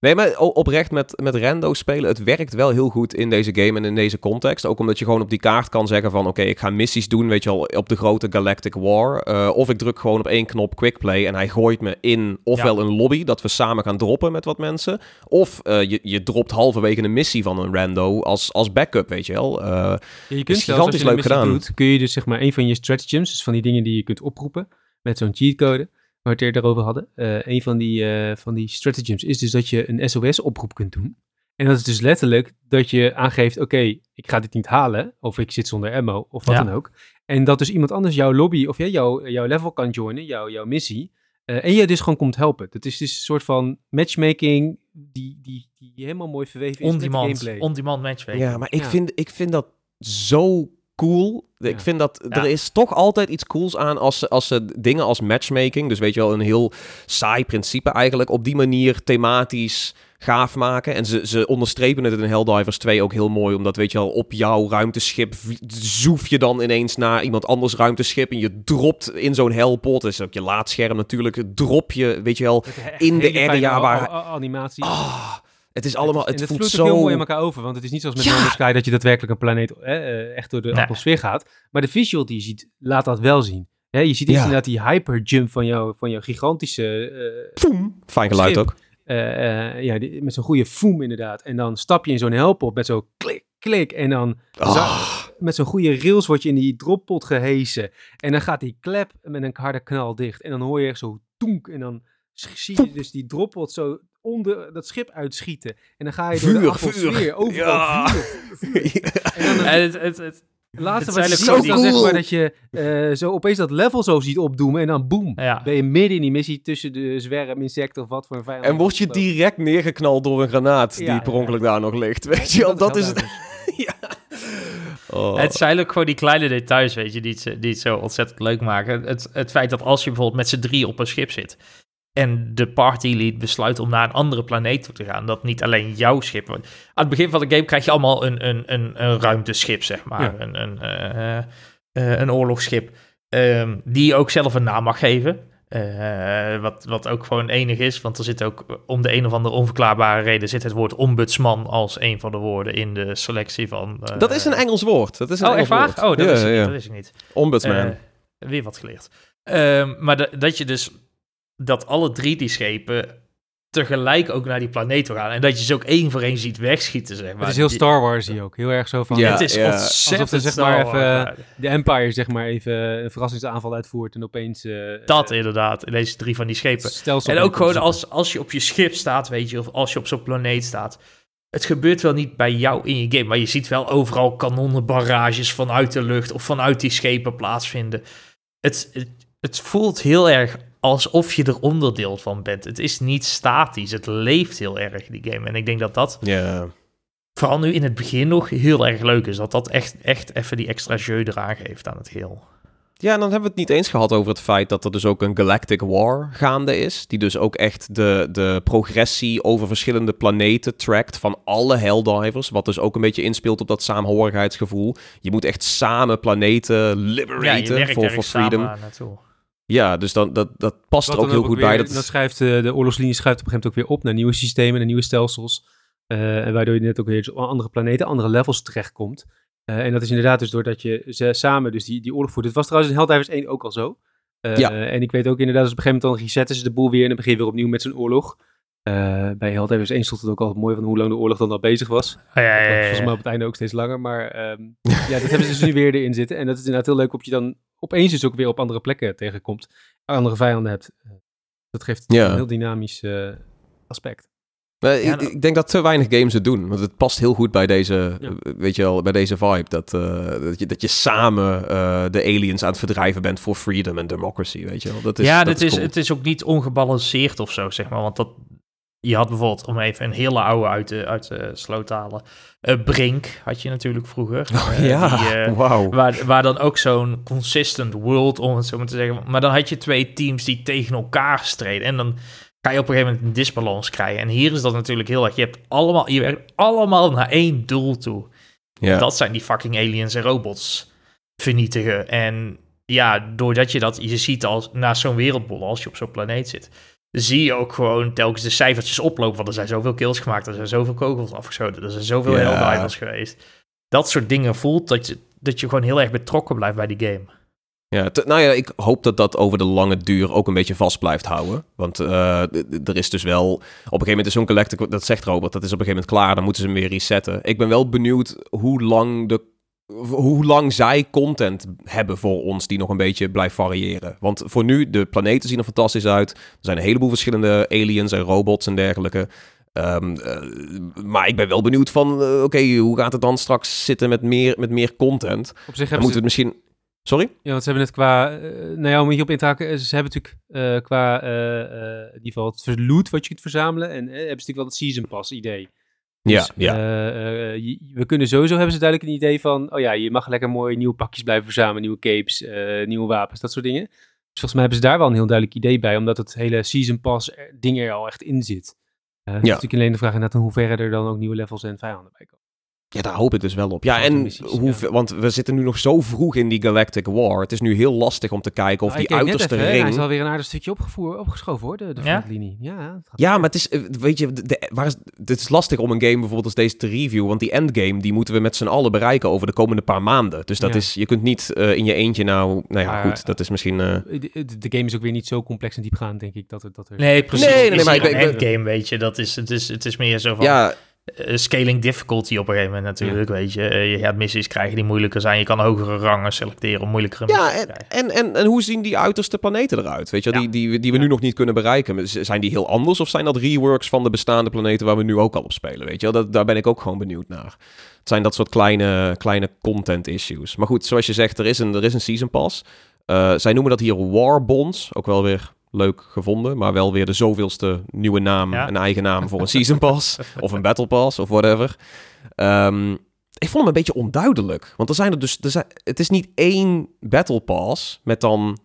Nee, maar oprecht met, met rando spelen, het werkt wel heel goed in deze game en in deze context. Ook omdat je gewoon op die kaart kan zeggen van, oké, ik ga missies doen, weet je wel, op de grote Galactic War. Eh, of ik druk gewoon op één knop quickplay en hij gooit me in ofwel een lobby, dat we samen gaan droppen met wat mensen. Of eh, je, je dropt halverwege een missie van een rando als, als backup, weet je wel. Ja, je kunt Is gigantisch leuk gedaan. Doet, kun je dus zeg maar een van je stratagems, dus van die dingen die je kunt oproepen met zo'n cheatcode, we het eerder over hadden. eh, een van die, eh, van die stratagems is dus dat je een SOS-oproep kunt doen. En dat is dus letterlijk dat je aangeeft, oké, ik ga dit niet halen, of ik zit zonder ammo, of wat Ja. dan ook. En dat dus iemand anders jouw lobby, of ja, jouw, jouw level kan joinen, jouw, jouw missie. eh, en je dus gewoon komt helpen. Dat is dus een soort van matchmaking die, die, die helemaal mooi verweven is met de On-demand, gameplay. on-demand matchmaking. ja, maar ik, Ja. Vind, ik vind dat zo cool. Ik Ja. vind dat Ja. er is toch altijd iets cools aan als ze, als ze dingen als matchmaking, dus weet je wel, een heel saai principe eigenlijk, op die manier thematisch gaaf maken. En ze, ze onderstrepen het in Helldivers 2 ook heel mooi, omdat weet je wel, op jouw ruimteschip zoef je dan ineens naar iemand anders ruimteschip en je dropt in zo'n hellpot, is ook je laadscherm natuurlijk, drop je, weet je wel, in de area waar- animatie. ah, het is allemaal, het het voelt zo... heel mooi in elkaar over, want het is niet zoals met Ja! Sky dat je daadwerkelijk een planeet eh, eh, echt door de Nee. atmosfeer gaat. Maar de visual die je ziet, laat dat wel zien. Je ziet Ja. inderdaad die hyperjump van, jou, van jouw gigantische... eh, Foem. Fijn geluid ook. ja, die- met zo'n goede foam inderdaad. En dan stap je in zo'n helpop met zo'n klik, klik. En dan Ah. met zo'n goede rails word je in die droppot gehesen. En dan gaat die klep met een harde knal dicht. En dan hoor je echt zo toenk. En dan zie je dus die droppot zo onder dat schip uitschieten. En dan ga je door de Vuur, atmosfeer vuur. overal Ja. vuur. *laughs* En dan En het, het, het, laatste het wat je dan zo zeg cool. maar dat je eh, zo opeens dat level zo ziet opdoemen. En dan boem. ja. Ben je midden in die missie tussen de zwerm, insecten of wat voor een vijand. En word je direct neergeknald door een granaat Ja, die per ja. ongeluk daar nog ligt. Weet je wel, dat is het. *laughs* Oh. Het zijn ook gewoon die kleine details, weet je, die het, zo- die het zo ontzettend leuk maken. Het, het feit dat als je bijvoorbeeld met z'n drie op een schip zit en de party lead besluit om naar een andere planeet toe te gaan, dat niet alleen jouw schip... want Aan het begin van de game krijg je allemaal een, een, een, een ruimteschip, zeg maar. Ja. Een, een, eh, eh, een oorlogsschip, ehm, die je ook zelf een naam mag geven. Eh, wat, wat ook gewoon enig is, want er zit ook om de een of andere onverklaarbare reden zit het woord ombudsman als een van de woorden in de selectie van... dat is een Engels woord. Dat is een Oh, Engels echt waar? woord. Oh, dat, ja, ja. niet, dat ik niet. Ombudsman. Weer wat geleerd. Ehm, maar da- dat je dus... Dat alle drie die schepen tegelijk ook naar die planeet toe gaan. En dat je ze ook één voor één ziet wegschieten, zeg maar. Het is heel Star Wars hier ook. Heel erg zo van... Ja. het is ja. ontzettend Alsof er, zeg maar, even- de Empire zeg maar even een verrassingsaanval uitvoert en opeens... eh, Dat eh, inderdaad, in deze drie van die schepen. En ook gewoon als, als je op je schip staat, weet je, of als je op zo'n planeet staat. Het gebeurt wel niet bij jou in je game, maar je ziet wel overal kanonnenbarrages vanuit de lucht of vanuit die schepen plaatsvinden. Het, het, het voelt heel erg alsof je er onderdeel van bent. Het is niet statisch, het leeft heel erg, die game. En ik denk dat dat, Ja. vooral nu in het begin nog, heel erg leuk is. Dat dat echt, echt even die extra jeu eraan geeft aan het heel. Ja, en dan hebben we het niet eens gehad over het feit dat er dus ook een Galactic War gaande is. Die dus ook echt de, de progressie over verschillende planeten trackt van alle Helldivers. Wat dus ook een beetje inspeelt op dat saamhorigheidsgevoel. Je moet echt samen planeten Ja, liberaten werkt voor, voor freedom. Ja, dus dan, dat, dat past er ook heel goed weer- bij. Dat Dan schrijft eh, de oorlogslinie schuift op een gegeven moment ook weer op naar nieuwe systemen en nieuwe stelsels. Eh, en waardoor je net ook weer op andere planeten, andere levels terechtkomt. Eh, en dat is inderdaad dus doordat je ze samen dus die, die oorlog voert. Het was trouwens in Helldivers 1 ook al zo. Ja. En ik weet ook inderdaad, dus op een gegeven moment dan resetten ze de boel weer en dan begin je weer opnieuw met zo'n oorlog. Eh, bij Helldivers 1 stond het ook altijd mooi van hoe lang de oorlog dan al bezig was. Oh, ja, ja, ja, ja. Volgens mij op het einde ook steeds langer. Maar ehm, *laughs* ja, dat hebben ze dus nu weer erin zitten. En dat is inderdaad heel leuk op je dan opeens dus ook weer op andere plekken tegenkomt. Andere vijanden hebt. Eh, Dat geeft Ja. een heel dynamisch eh, aspect. Ik, ik denk dat te weinig games het doen. Want het past heel goed bij deze, Ja. weet je wel, bij deze vibe. Dat, eh, dat, je, dat je samen eh, de aliens aan het verdrijven bent voor freedom en democracy, weet je wel. Dat is, ja, dat dit is, cool. het is ook niet ongebalanceerd of zo, zeg maar. Want dat, je had bijvoorbeeld, om even een hele oude uit de, uit de sloot te halen, eh, Brink had je natuurlijk vroeger. Oh, Eh, ja, die, eh, wauw. Waar, waar dan ook zo'n consistent world, om het zo maar te zeggen. Maar dan had je twee teams die tegen elkaar streden. En dan ga je op een gegeven moment een disbalans krijgen. En hier is dat natuurlijk heel erg. Je hebt allemaal, je werkt allemaal naar één doel toe. Dat zijn die fucking aliens en robots vernietigen. En ja, doordat je dat, je ziet als na zo'n wereldbol, als je op zo'n planeet zit, zie je ook gewoon telkens de cijfertjes oplopen. Want er zijn zoveel kills gemaakt, er zijn zoveel kogels afgeschoten, er zijn zoveel Ja. Helldivers geweest. Dat soort dingen voelt dat je, dat je gewoon heel erg betrokken blijft bij die game. Ja, te- nou ja, ik hoop dat dat over de lange duur ook een beetje vast blijft houden. Want eh, er is dus wel... Op een gegeven moment is zo'n Galactic... Dat zegt Robert, dat is op een gegeven moment klaar. Dan moeten ze hem weer resetten. Ik ben wel benieuwd hoe lang, de, hoe lang zij content hebben voor ons... die nog een beetje blijft variëren. Want voor nu, de planeten zien er fantastisch uit. Er zijn een heleboel verschillende aliens en robots en dergelijke. Ehm, eh, maar ik ben wel benieuwd van... eh, Oké, hoe gaat het dan straks zitten met meer, met meer content? Op zich hebben moeten we ze... het misschien... Sorry? Ja, want ze hebben het qua... eh, nou ja, om hier op in te haken. Ze hebben natuurlijk qua... in ieder geval het loot wat je kunt verzamelen. En hebben ze natuurlijk wel het Season Pass idee. Ja, Dus, ja. eh, eh, we kunnen sowieso hebben ze duidelijk een idee van, oh ja, je mag lekker mooi nieuwe pakjes blijven verzamelen, nieuwe capes, eh, nieuwe wapens, dat soort dingen. Dus volgens mij hebben ze daar wel een heel duidelijk idee bij, omdat het hele season pass er- ding er al echt in zit. Eh, het is natuurlijk alleen de vraag inderdaad in hoeverre er dan ook nieuwe levels en vijanden bij komen. Ja, daar hoop ik dus wel op. Ja, en missies, hoe, ja. want we zitten nu nog zo vroeg in die Galactic War. Het is nu heel lastig om te kijken of Nou, ik die uiterste even, hè, Hij ring... is alweer een aardig stukje opgevoer, opgeschoven hoor, de, de Ja? frontlinie. Ja, het gaat Ja, maar het is, eh, weet je, de, waar is, het is lastig om een game bijvoorbeeld als deze te reviewen, want die endgame, die moeten we met z'n allen bereiken over de komende paar maanden. Dus dat Ja. is, je kunt niet eh, in je eentje nou, nou ja, Maar- goed, dat is misschien... eh, de, game is ook weer niet zo complex en diepgaand, denk ik, dat, het, dat er... Nee, precies. Nee, nee, nee, is maar ik- een ik- endgame, weet je. Dat is, het, is, het is meer zo van ja, scaling difficulty op een gegeven moment natuurlijk, weet je. Eh, je gaat missies krijgen die moeilijker zijn. Je kan hogere rangen selecteren om moeilijkere ja en, en, en, en hoe zien die uiterste planeten eruit? Weet je, Ja. die, die, die we nu nog niet kunnen bereiken. Zijn die heel anders of zijn dat reworks van de bestaande planeten waar we nu ook al op spelen? Weet je, dat, daar ben ik ook gewoon benieuwd naar. Het zijn dat soort kleine, kleine content issues. Maar goed, zoals je zegt, er is een, er is een season pass. Eh, zij noemen dat hier War Bonds. Ook wel weer leuk gevonden. Maar wel weer de zoveelste nieuwe naam, Ja. een eigen naam voor een season pass. of een battle pass of whatever. Ehm, ik vond hem een beetje onduidelijk. Want er zijn er dus. Er zijn, het is niet één Battle Pass met dan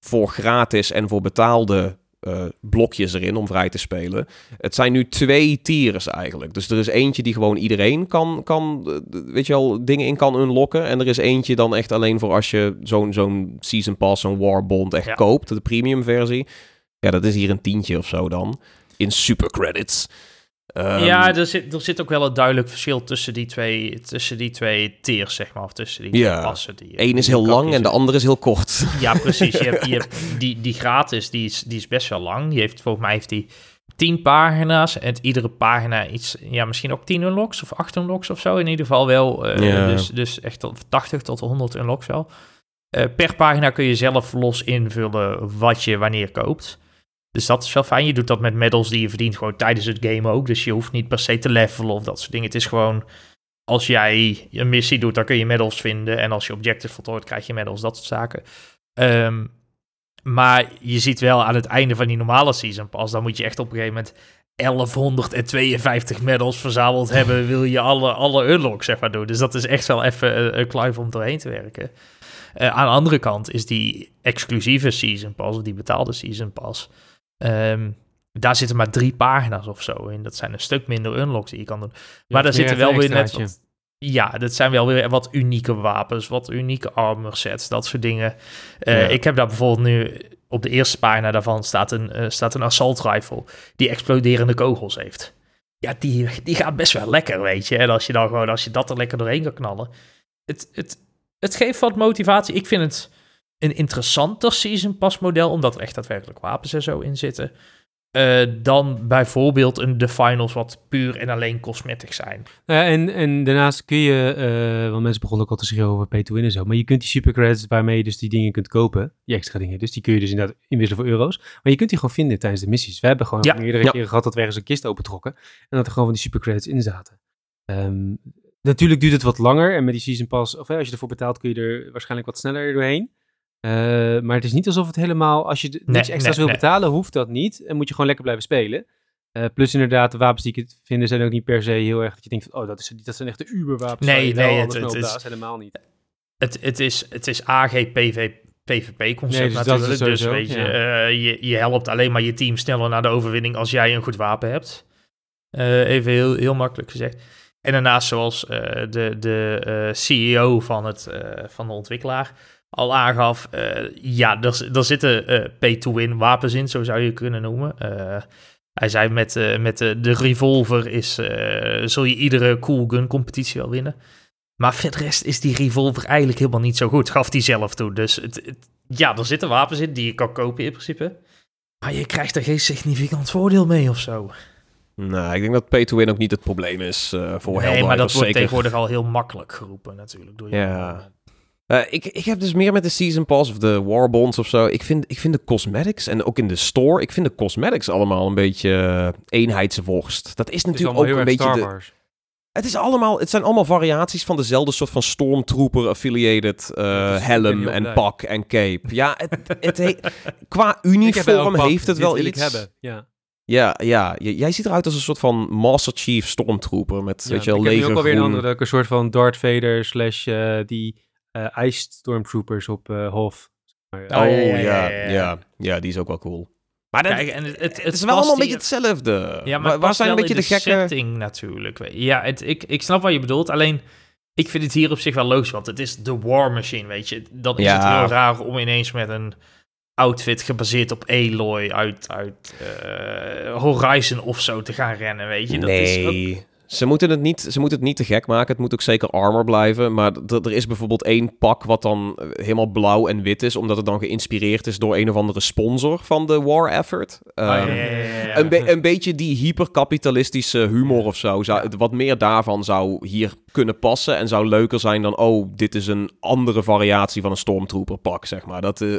voor gratis en voor betaalde eh, blokjes erin om vrij te spelen. Het zijn nu twee tiers eigenlijk. Dus er is eentje die gewoon iedereen kan, kan eh, weet je wel, dingen in kan unlocken. En er is eentje dan echt alleen voor als je zo'n zo'n Season Pass, zo'n Warbond echt Ja. koopt, de premium versie. Ja, dat is hier een tientje of zo dan. In super credits. Ehm, ja, er zit, er zit ook wel een duidelijk verschil tussen die twee, tussen die twee tiers, zeg maar. Of tussen die Ja. twee passen. Die, Eén is heel lang en de andere is heel kort. Ja, precies. Je hebt, je *laughs* hebt die, die gratis, die is, die is best wel lang. Die heeft, volgens mij heeft die tien pagina's. En iedere pagina iets, ja, misschien ook 10 unlocks of 8 unlocks of zo. In ieder geval wel. eh, Ja. dus, dus echt tot 80 tot 100 unlocks wel. Eh, per pagina kun je zelf los invullen wat je wanneer koopt. Dus dat is wel fijn. Je doet dat met medals die je verdient gewoon tijdens het game ook. Dus je hoeft niet per se te levelen of dat soort dingen. Het is gewoon, als jij een missie doet, dan kun je medals vinden. En als je objective voltooit, krijg je medals, dat soort zaken. Ehm, maar je ziet wel aan het einde van die normale season pas, dan moet je echt op een gegeven moment 1152 medals verzameld *laughs* hebben, wil je alle, alle unlocks zeg maar doen. Dus dat is echt wel even een, een kluif om doorheen te werken. Eh, aan de andere kant is die exclusieve season pass, of die betaalde season pass, ehm, daar zitten maar drie pagina's of zo in. Dat zijn een stuk minder unlocks die je kan doen. Maar daar zitten wel weer net wat, ja, dat zijn wel weer wat unieke wapens, wat unieke armor sets, dat soort dingen. Eh, Ja. Ik heb daar bijvoorbeeld nu op de eerste pagina daarvan staat een, eh, staat een assault rifle die exploderende kogels heeft. Ja, die, die gaat best wel lekker, weet je. En als je dan gewoon, als je dat er lekker doorheen kan knallen. Het, het, het geeft wat motivatie. Ik vind het een interessanter season pass model, omdat er echt daadwerkelijk wapens en zo in zitten. eh, dan bijvoorbeeld een The Finals, wat puur en alleen cosmetics zijn. Nou ja, en, en daarnaast kun je, eh, want mensen begonnen ook al te schreeuwen over pay to win en zo, maar je kunt die supercredits waarmee je dus die dingen kunt kopen, die extra dingen, dus die kun je dus inderdaad inwisselen voor euro's, maar je kunt die gewoon vinden tijdens de missies. We hebben gewoon Ja, meerdere ja. keren gehad dat we ergens een kist opentrokken en dat er gewoon van die supercredits in zaten. Ehm, natuurlijk duurt het wat langer en met die season pass, of als je ervoor betaalt kun je er waarschijnlijk wat sneller doorheen. Eh, maar het is niet alsof het helemaal, als je de- niks extra's nee, wil nee. betalen, hoeft dat niet. En moet je gewoon lekker blijven spelen. Eh, plus inderdaad, de wapens die ik het vinden zijn ook niet per se heel erg dat je denkt van, oh, dat, is, dat zijn echt de uberwapens. Nee, nee, alles het- is- helemaal niet. Het, het, is, het is AG PV, PvP-concept Nee, dus natuurlijk. Dus weet je, ja. eh, je, je helpt alleen maar je team sneller naar de overwinning als jij een goed wapen hebt. Even heel, heel makkelijk gezegd. En daarnaast, zoals de, de CEO van, het, van de ontwikkelaar al aangaf, eh, ja, er, er zitten eh, pay-to-win wapens in, zo zou je kunnen noemen. Eh, hij zei met, met de, de revolver is, eh, zul je iedere cool gun competitie wel winnen. Maar voor de rest is die revolver eigenlijk helemaal niet zo goed, gaf hij zelf toe. Dus het, het- ja, er zitten wapens in die je kan kopen in principe. Maar je krijgt er geen significant voordeel mee of zo. Nou, ik denk dat pay to win ook niet het probleem is voor nee, maar dat wordt zeker. tegenwoordig al heel makkelijk geroepen natuurlijk. Door Ja. Eh, ik, ik heb dus meer met de Season Pass of de Warbonds of zo. Ik vind, ik vind de cosmetics en ook in de store, ik vind de cosmetics allemaal een beetje eh, eenheidsworst. Dat is natuurlijk ook een beetje de. Het, is allemaal, het zijn allemaal variaties van dezelfde soort van Stormtrooper-affiliated eh, dus helm en blij. pak en cape. Ja, het, het he- *laughs* qua uniform pak, heeft het wel iets. Ik hebben. Ja. Ja, ja. Jij ziet eruit als een soort van Master Chief Stormtrooper met, Ja, weet je wel, ik heb nu ook alweer een andere, een soort van Darth Vader slash die eh Ice Stormtroopers op eh Hof. Maar, Oh, Oh, ja, ja, ja, ja, ja, ja. ja. die is ook wel cool. Maar dat, Kijk, en het, het, het, is wel allemaal een beetje hetzelfde. Ja, maar waar, zijn een beetje in de gekke... setting natuurlijk. weet je. Ja, het, ik, ik snap wat je bedoelt. Alleen, ik vind het hier op zich wel logisch, want het is de War Machine, weet je. Dan is Ja. het heel raar om ineens met een outfit gebaseerd op Aloy uit, uit eh, Horizon of zo te gaan rennen, weet je. Dat is ook- nee, ze, moeten het niet, ze moeten het niet te gek maken. Het moet ook zeker armor blijven. Maar er is bijvoorbeeld één pak wat dan eh, helemaal blauw en wit is. Omdat het dan geïnspireerd is door een of andere sponsor van de war effort. Oh, ja, ja, ja, ja. Een, be- een beetje die hyperkapitalistische humor of zo. Zou, Wat meer daarvan zou hier kunnen passen. En zou leuker zijn dan, oh, dit is een andere variatie van een Stormtrooper pak, zeg maar. Dat, eh,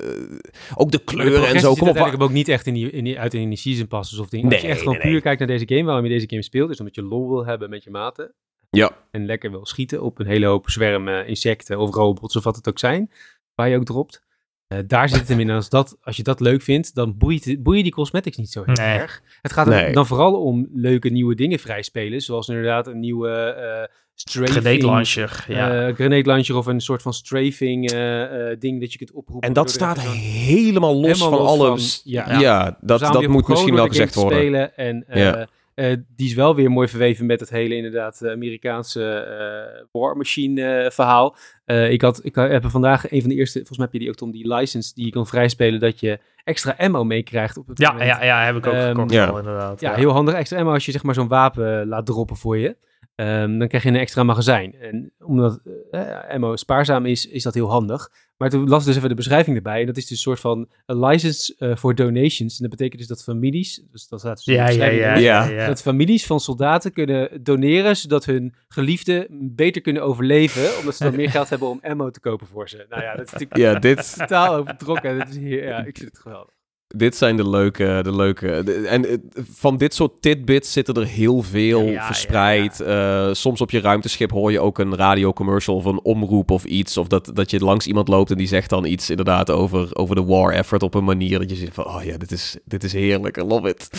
ook de kleuren en zo. Kom op, uiteindelijk ook niet echt in die, in die, uit in die season passes of dingen. Als je Nee, echt gewoon nee, nee. puur kijkt naar deze game, waarom je deze game speelt, is omdat je lol wil hebben met je maten. Ja. En lekker wil schieten op een hele hoop zwermen, insecten of robots of wat het ook zijn, waar je ook dropt. Eh, daar zit het hem in. En als, dat, als je dat leuk vindt, dan boeit, boeien die cosmetics niet zo heel Nee. erg. Het gaat er Nee. dan vooral om leuke nieuwe dingen vrijspelen. Zoals inderdaad een nieuwe eh strafing. Grenade launcher, ja. eh, grenade launcher of een soort van strafing eh, eh, ding dat je kunt oproepen. En dat staat helemaal los Helemaal van los alle... van- ja, ja. dat, dat moet misschien wel gezegd worden. Spelen en eh, Ja. eh, die is wel weer mooi verweven met het hele inderdaad Amerikaanse eh War Machine verhaal. Eh, ik, had, ik heb er vandaag een van de eerste, volgens mij heb je die ook Tom, die license die je kan vrijspelen dat je extra ammo meekrijgt op het Ja, moment. ja, ja, heb ik ook Ehm, gekocht ja. al, inderdaad. Ja, heel handig extra ammo als je zeg maar zo'n wapen laat droppen voor je. Ehm, dan krijg je een extra magazijn. En omdat eh, ammo spaarzaam is, is dat heel handig. Maar toen las ik dus even de beschrijving erbij. En dat is dus een soort van een license eh, voor donations. En dat betekent dus dat families, dus dat staat dus ja, Ja. ja. dat families van soldaten kunnen doneren, zodat hun geliefden beter kunnen overleven, omdat ze dan meer geld hebben om ammo te kopen voor ze. Nou ja, dat is natuurlijk Ja, dit, totaal overtrokken. Dat is hier, ja, ik vind het geweldig. Dit zijn de leuke... De leuke de- en eh, van dit soort tidbits zitten er heel veel Ja, verspreid. Eh, soms op je ruimteschip hoor je ook een radiocommercial of een omroep of iets. Of dat, dat je langs iemand loopt en die zegt dan iets inderdaad over, over de war effort op een manier dat je zegt van... Oh ja, dit is, dit is heerlijk. I love it.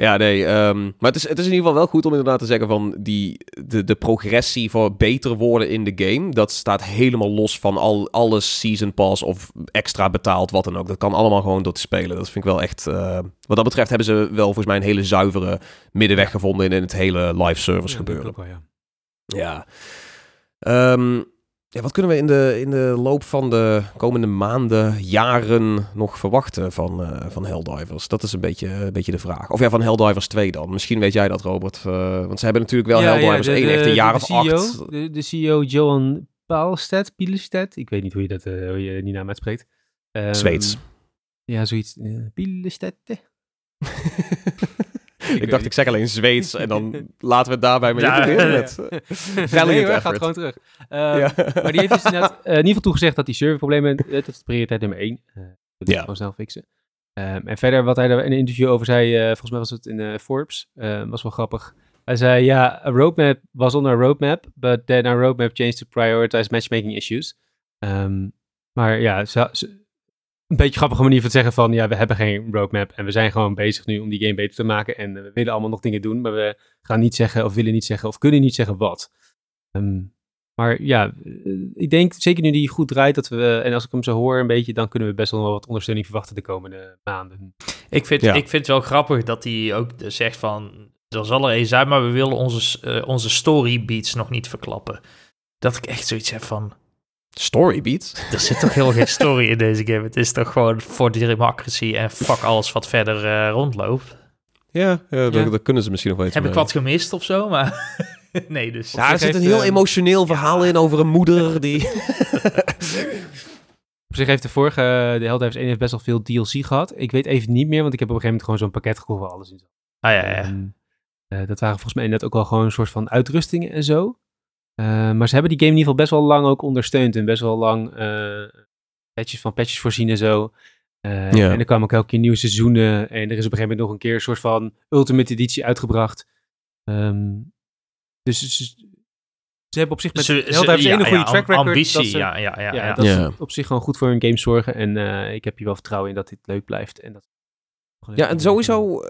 Ja, nee. ehm, maar het is, het is in ieder geval wel goed om inderdaad te zeggen van die, de, de progressie voor beter worden in de game. Dat staat helemaal los van al, alles season pass of extra betaald, wat dan ook. Dat kan allemaal gewoon door te spelen. Dat vind ik wel echt... eh, wat dat betreft hebben ze wel volgens mij een hele zuivere middenweg gevonden in, in het hele live service Ja, gebeuren. wel, ja. Ja. Ehm, ja, wat kunnen we in de, in de loop van de komende maanden, jaren nog verwachten van, eh van Helldivers? Dat is een beetje, een beetje de vraag. Of ja, van Helldivers 2 dan. Misschien weet jij dat, Robert. Eh, want ze hebben natuurlijk wel Ja, ja, Helldivers de- 1 echt een jaar de of CEO, acht. De, de CEO Johan Paalstedt, Pielestedt, ik weet niet hoe je, dat, eh, hoe je die naam uitspreekt. Ehm, Zweeds. Ja, zoiets. Uh, Pielestedt. *laughs* ik dacht, ik zeg alleen Zweeds en dan *laughs* laten we het daarbij mee Ja, ja, *laughs* nee Valiant gaat gewoon terug. Ehm, Ja. Maar die heeft dus inderdaad eh, in ieder geval toegezegd dat die serverproblemen, *laughs* dat is prioriteit nummer één. Eh, dat Ja. gewoon snel fixen. Ehm, en verder wat hij er in een interview over zei, eh, volgens mij was het in Forbes, eh, was wel grappig. Hij zei, ja, a roadmap was on our roadmap, but then our roadmap changed to prioritize matchmaking issues. Ehm, maar ja, ze, ze- een beetje grappige manier van te zeggen van, ja, we hebben geen roadmap en we zijn gewoon bezig nu om die game beter te maken en we willen allemaal nog dingen doen, maar we gaan niet zeggen of willen niet zeggen of kunnen niet zeggen wat. Ehm, maar ja, eh, ik denk zeker nu die goed draait, dat we, en als ik hem zo hoor een beetje, dan kunnen we best wel wat ondersteuning verwachten de komende maanden. Ik vind, Ja. ik vind het wel grappig dat hij ook zegt van... Er zal er zijn, maar we willen onze, eh, onze story beats nog niet verklappen. Dat ik echt zoiets heb van... Storybeat. Er zit toch heel geen story in deze game. Het is toch gewoon voor democracy en fuck alles wat verder eh, rondloopt. Ja, ja, daar, Ja. daar kunnen ze misschien nog wel iets Heb ik wat gemist of zo? Maar *laughs* nee, dus... Ja, er zit een heel eh, emotioneel verhaal in over een moeder die... *laughs* Op zich heeft de vorige, de Helldivers 1 heeft best wel veel DLC gehad. Ik weet even niet meer, want ik heb op een gegeven moment gewoon zo'n pakket gekocht waar alles in zat. Ah ja, ja. Ehm, eh, dat waren volgens mij net ook wel gewoon een soort van uitrustingen en zo. Eh, maar ze hebben die game in ieder geval best wel lang ook ondersteund en best wel lang eh, patches van patches voorzien en zo. Eh, Ja. En er kwamen ook elke keer nieuwe seizoenen en er is op een gegeven moment nog een keer een soort van Ultimate Editie uitgebracht. Ehm, dus ze, ze- ze hebben op zich met Ze- ze- 1 ja, een goede ja, track record. Ambitie, dat ze- ja, ja, ja. ja, ja. dat op zich gewoon goed voor hun games zorgen. En eh, ik heb hier wel vertrouwen in dat dit leuk blijft. En dat... Ja, en sowieso,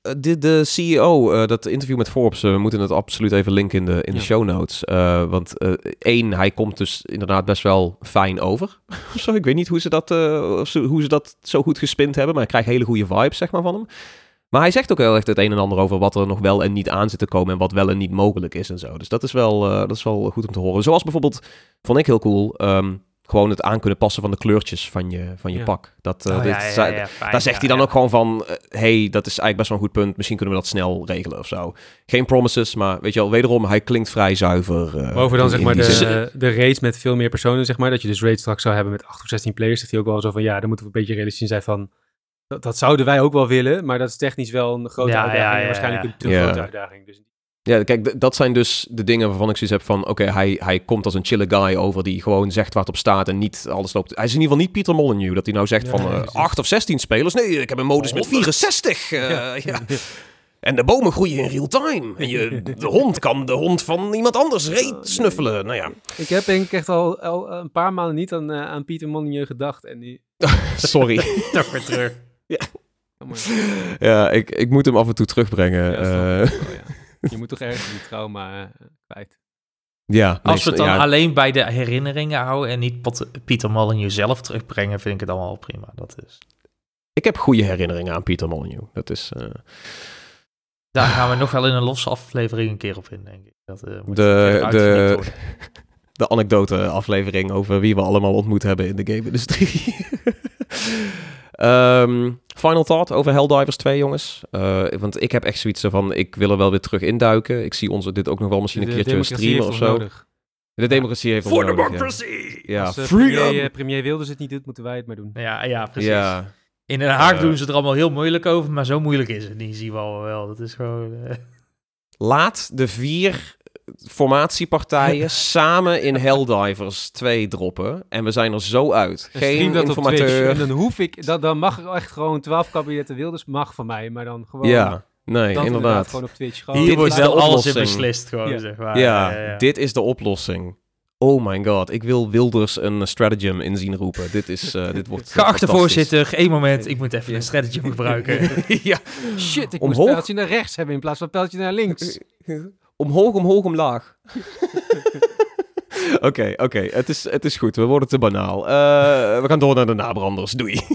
de, de CEO, eh, dat interview met Forbes, eh, we moeten het absoluut even linken in de, in de Ja. show notes. Eh, want eh, één, hij komt dus inderdaad best wel fijn over. *laughs* Of zo, ik weet niet hoe ze, dat, eh, hoe ze dat zo goed gespind hebben, maar ik krijg hele goede vibes zeg maar, van hem. Maar hij zegt ook heel erg het een en ander over wat er nog wel en niet aan zit te komen en wat wel en niet mogelijk is en zo. Dus dat is wel, eh, dat is wel goed om te horen. Zoals bijvoorbeeld, vond ik heel cool, ehm, gewoon het aan kunnen passen van de kleurtjes van je, van je Ja. pak. Dat, eh, Oh, dit ja, ja, zei- ja, fijn, daar zegt ja, hij dan ja. ook gewoon van, eh, hey, dat is eigenlijk best wel een goed punt. Misschien kunnen we dat snel regelen of zo. Geen promises, maar weet je wel, wederom, hij klinkt vrij zuiver. eh, Boven dan in- zeg maar de, de raids met veel meer personen, zeg maar. Dat je dus raids straks zou hebben met 8 of 16 players. Zegt hij ook wel zo van, ja, dan moeten we een beetje realistisch in zijn van... Dat, dat zouden wij ook wel willen, maar dat is technisch wel een grote Ja, uitdaging. ja, en ja, waarschijnlijk ja. een te Ja. grote uitdaging. Dus Ja, kijk, dat zijn dus de dingen waarvan ik zoiets heb van... Oké, hij, hij komt als een chille guy over die gewoon zegt waar het op staat en niet alles loopt. Hij is in ieder geval niet Pieter Molyneux, dat hij nou zegt Ja, van eh. 8 of 16 spelers. Nee, ik heb een modus met 64. eh, *laughs* ja. En de bomen groeien in real time. En je, de hond kan de hond van iemand anders reet snuffelen. Nou ja, Ik heb denk ik echt al, al een paar maanden niet aan, eh, aan Pieter Molyneux gedacht. En nu... *laughs* sorry. *laughs* Toch weer terug. Oh, maar- ja, ik, ik moet hem af en toe terugbrengen. Ja, eh, wel, ja. Je moet toch ergens die trauma eh, kwijt. ja, Als we het dan ja, alleen bij de herinneringen houden en niet Pot- Pieter Molyneux zelf terugbrengen, vind ik het allemaal wel prima. Dat is. Ik heb goede herinneringen aan Pieter Molyneux. Dat is... eh, Daar gaan we nog wel in een losse aflevering een keer op in, denk ik. Dat eh, moet De- de- worden. *laughs* de anekdote-aflevering over wie we allemaal ontmoet hebben in de game-industrie. *laughs* Ehm, final thought over Helldivers 2, jongens. Eh, want ik heb echt zoiets van, ik wil er wel weer terug induiken. Ik zie ons dit ook nog wel misschien een De keertje streamen of heeft ons zo. nodig. De democratie heeft ons For nodig, ja. democracy! Ja, Als eh, freedom! premier, eh, premier Wilders het niet doet, moeten wij het maar doen. Ja, ja, precies. Ja, In Den Haag doen ze er allemaal heel moeilijk over, maar zo moeilijk is het niet, zien we al wel. Dat is gewoon... eh, laat de vier formatiepartijen samen in Helldivers 2 droppen. En we zijn er zo uit. En Geen dat informateur. En dan hoef ik, dat, dan mag er echt gewoon 12 kabinetten Wilders mag van mij, maar dan gewoon... Ja, nee, dat inderdaad. Gewoon op Twitch. Gewoon Hier dit wordt wel alles in beslist, gewoon, Ja. zeg maar. Ja, Ja, ja, ja. dit is de oplossing. Oh my god, ik wil Wilders een stratagem in zien roepen. Dit, is, eh, dit wordt *laughs* Geachte voorzitter, één moment, ik moet even Ja. een strategy gebruiken. *laughs* ja, Shit, ik Omhoog. moest pijltje naar rechts hebben in plaats van pijltje naar links. *laughs* omhoog, omhoog, omlaag. *laughs* Oké, oké, het, is, het is goed. We worden te banaal. Eh, we gaan door naar de nabranders. Doei. *laughs*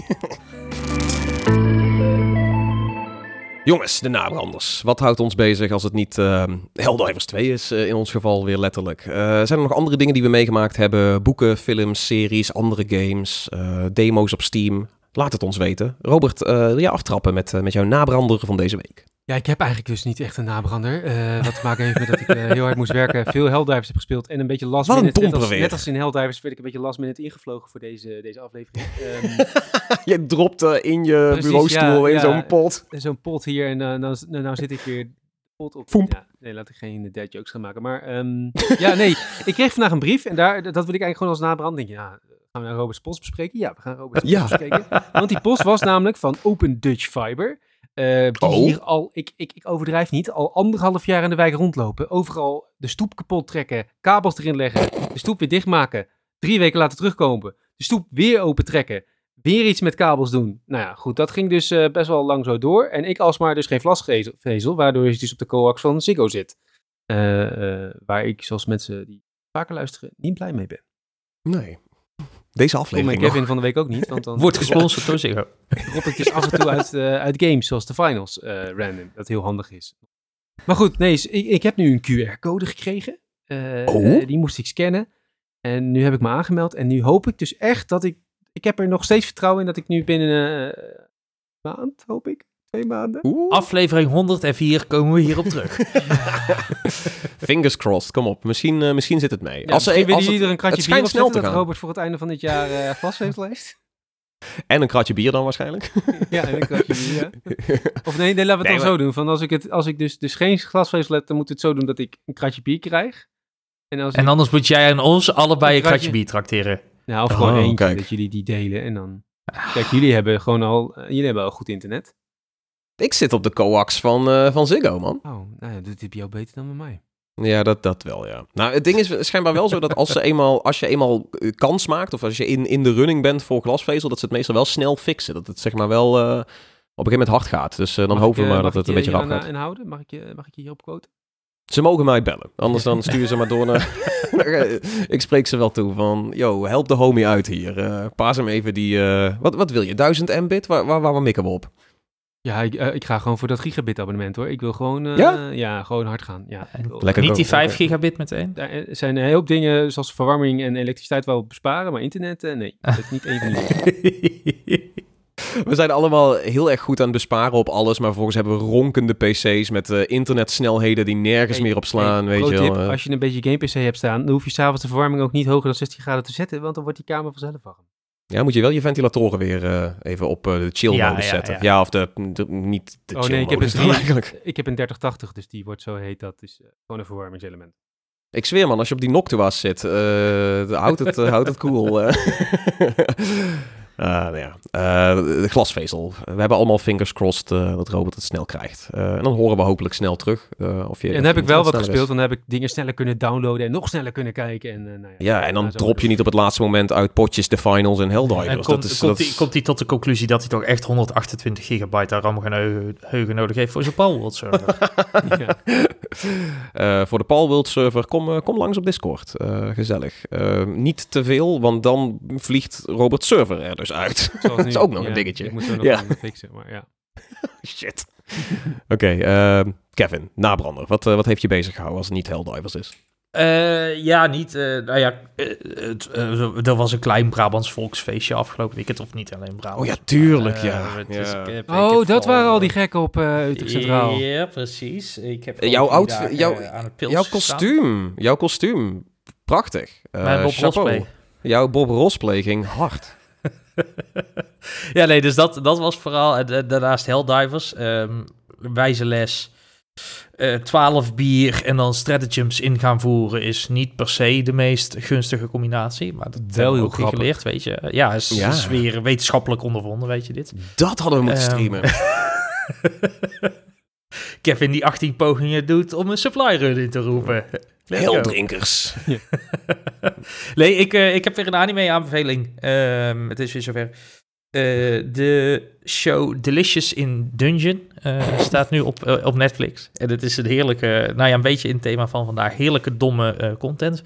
Jongens, de nabranders. Wat houdt ons bezig als het niet ehm Helldivers 2 is, eh, in ons geval weer letterlijk? Eh, zijn er nog andere dingen die we meegemaakt hebben? Boeken, films, series, andere games, demo's op Steam? Laat het ons weten. Robert, wil jij aftrappen met, met jouw nabrander van deze week? Ja, ik heb eigenlijk dus niet echt een nabrander. Eh, wat te maken heeft met dat ik eh, heel hard moest werken, veel Helldivers heb gespeeld en een beetje last Wat een minute. Net domper als, net als in Helldivers werd ik een beetje last minute ingevlogen voor deze, deze aflevering. *laughs* Ehm, Je dropte in je Precies, bureaustoel ja, in ja. zo'n pot. Zo'n pot hier en eh, nou, nou, nou zit ik weer pot op. Foemp. Ja, nee, laat ik geen dead jokes gaan maken. Maar ehm, ja, nee, *laughs* ik kreeg vandaag een brief en daar, dat wil ik eigenlijk gewoon als nabrand. Denk je, ja, gaan we naar Robert's post bespreken? Ja, we gaan Robert's post Ja. bespreken. Want die post was namelijk van Open Dutch Fiber. Eh, die Oh. hier al, ik, ik, ik overdrijf niet, al anderhalf jaar in de wijk rondlopen. Overal de stoep kapot trekken, kabels erin leggen, de stoep weer dichtmaken. Drie weken later terugkomen, de stoep weer open trekken. weer iets met kabels doen. Nou ja, goed, dat ging dus eh, best wel lang zo door. En ik alsmaar dus geen glasvezel, waardoor ik dus op de coax van Ziggo zit. Eh, waar ik, zoals mensen die vaker luisteren, niet blij mee ben. Nee. Deze aflevering en Kevin van de week ook niet, want dan *laughs* Wordt gesponsord door Ziggo. dus af en toe uit, eh, uit games, zoals de finals, eh, random. Dat heel handig is. Maar goed, nee, ik, ik heb nu een QR-code gekregen. Eh, Oh? die moest ik scannen. En nu heb ik me aangemeld. En nu hoop ik dus echt dat ik... Ik heb er nog steeds vertrouwen in dat ik nu binnen een maand, hoop ik. Twee maanden. Oeh. Aflevering 104 komen we hierop terug. *laughs* Fingers crossed, kom op. Misschien, eh, misschien zit het mee. Ja, als ze, willen als het, er een kratje het bier schijnt snel te zetten, dat gaan. Robert voor het einde van dit jaar eh *laughs* glasvezel heeft. En een kratje bier dan waarschijnlijk. ja, en een kratje bier, ja. *laughs* Of nee, nee laten we het Nee, dan maar- zo doen. Van als, ik het, als ik dus, dus geen glasvezel heb, dan moet het zo doen dat ik een kratje bier krijg. En als En ik, anders moet jij en ons allebei Een kratje kratje. bier trakteren. nou, of gewoon Oh, eentje, kijk. dat jullie die delen. En dan... Kijk, jullie hebben gewoon al, jullie hebben al goed internet. Ik zit op de coax van, eh, van Ziggo, man. Oh, nou ja, dat heb jou beter dan bij mij. Ja, dat, dat wel, ja. Nou, het ding is schijnbaar wel zo dat als, ze *laughs* eenmaal, als je eenmaal eh, kans maakt... of als je in, in de running bent voor glasvezel... dat ze het meestal wel snel fixen. Dat het zeg maar wel eh, op een gegeven moment hard gaat. Dus dan Mag hopen we maar dat het een beetje je rap gaat. aanhouden? Mag ik, je, mag ik je hierop quoten? Ze mogen mij bellen. Anders dan sturen ze maar door naar... *laughs* *laughs* ik spreek ze wel toe van... Yo, help de homie uit hier. Eh paas hem even die... wat, wat wil je? 1000 mbit? Waar, waar, waar mikken we op? Ja, ik, eh, ik ga gewoon voor dat gigabit abonnement hoor. Ik wil gewoon, eh, Ja? ja? gewoon hard gaan. Ja, Lekker Niet die 5 Oké. gigabit meteen. Eh, zijn een hoop dingen zoals verwarming en elektriciteit wel besparen, maar internet, eh, nee. Dat is niet van die. *laughs* We zijn allemaal heel erg goed aan het besparen op alles, maar vervolgens hebben we ronkende PC's met eh, internetsnelheden die nergens Hey, meer op slaan, Hey, weet je wel. tip, als je een beetje game PC hebt staan, dan hoef je s'avonds de verwarming ook niet hoger dan 16 graden te zetten, want dan wordt die kamer vanzelf warm. Ja, moet je wel je ventilatoren weer eh, even op eh, de chill Ja, modus ja, zetten. Ja, ja. of de, de- niet de Oh, chill nee, ik heb dan niet. eigenlijk. Ik heb een 3080, dus die wordt zo heet, dat is eh, gewoon een verwarmingselement. Ik zweer man, als je op die Noctua's zit, eh, houdt het, houdt het cool. *laughs* eh. Ah, nou ja. Eh, de glasvezel. We hebben allemaal fingers crossed eh, dat Robert het snel krijgt. Eh, en dan horen we hopelijk snel terug. eh, of je, en dan heb ik wel wat is. gespeeld, dan heb ik dingen sneller kunnen downloaden en nog sneller kunnen kijken. En, eh, nou Ja, en dan nou, drop je niet op het laatste moment uit potjes de finals en Helldivers. En dat komt, is, komt, dat hij, is- komt hij tot de conclusie dat hij toch echt 128 gigabyte aan RAM-geheugen nodig heeft voor zijn Palworld server. *laughs* Ja. Eh, voor de Palworld server, kom, kom langs op Discord. Eh, gezellig. Niet te veel, want dan vliegt Robert server er dus uit. Zoals Dat nu. is ook nog Ja, een dingetje. Ik moet zo nog Ja. even fixen, maar ja. *laughs* Shit. *laughs* Oké, ehm, Kevin, nabrander. Wat, eh, wat heeft je bezig gehouden als het niet Helldivers is? Eh, ja, niet. eh, nou ja, het, er was een klein Brabants volksfeestje afgelopen weekend. Of niet alleen Brabant. Oh ja, tuurlijk, ja. het Ja. is- ik heb- ik Oh, heb dat waren al die gekken op eh Utrecht Centraal. Ja, precies. Ik heb jouw outfit- dagen, jouw- aan het pils Jouw kostuum, jouw kostuum. Prachtig. Eh, Mijn Bob chapeau. Rosplay. Jouw Bob Rosplay ging hard. *laughs* Ja, nee, dus dat, dat was vooral. en, eh, daarnaast Helldivers, ehm wijze les. eh 12 bier en dan stratagems in gaan voeren is niet per se de meest gunstige combinatie. Maar dat Wel hebben we heel ook grappig. geleerd, weet je. Ja, is, Ja. is weer wetenschappelijk ondervonden, weet je dit. Dat hadden we moeten Ehm, streamen. *laughs* Kevin die 18 pogingen doet om een supply run in te roepen. Let's go. Heldrinkers. *laughs* Nee, ik, eh, ik heb weer een anime-aanbeveling. Ehm, het is weer zover. Eh, de show Delicious in Dungeon eh, staat nu op, op Netflix. En het is een heerlijke, nou ja, een beetje in het thema van vandaag, heerlijke domme content.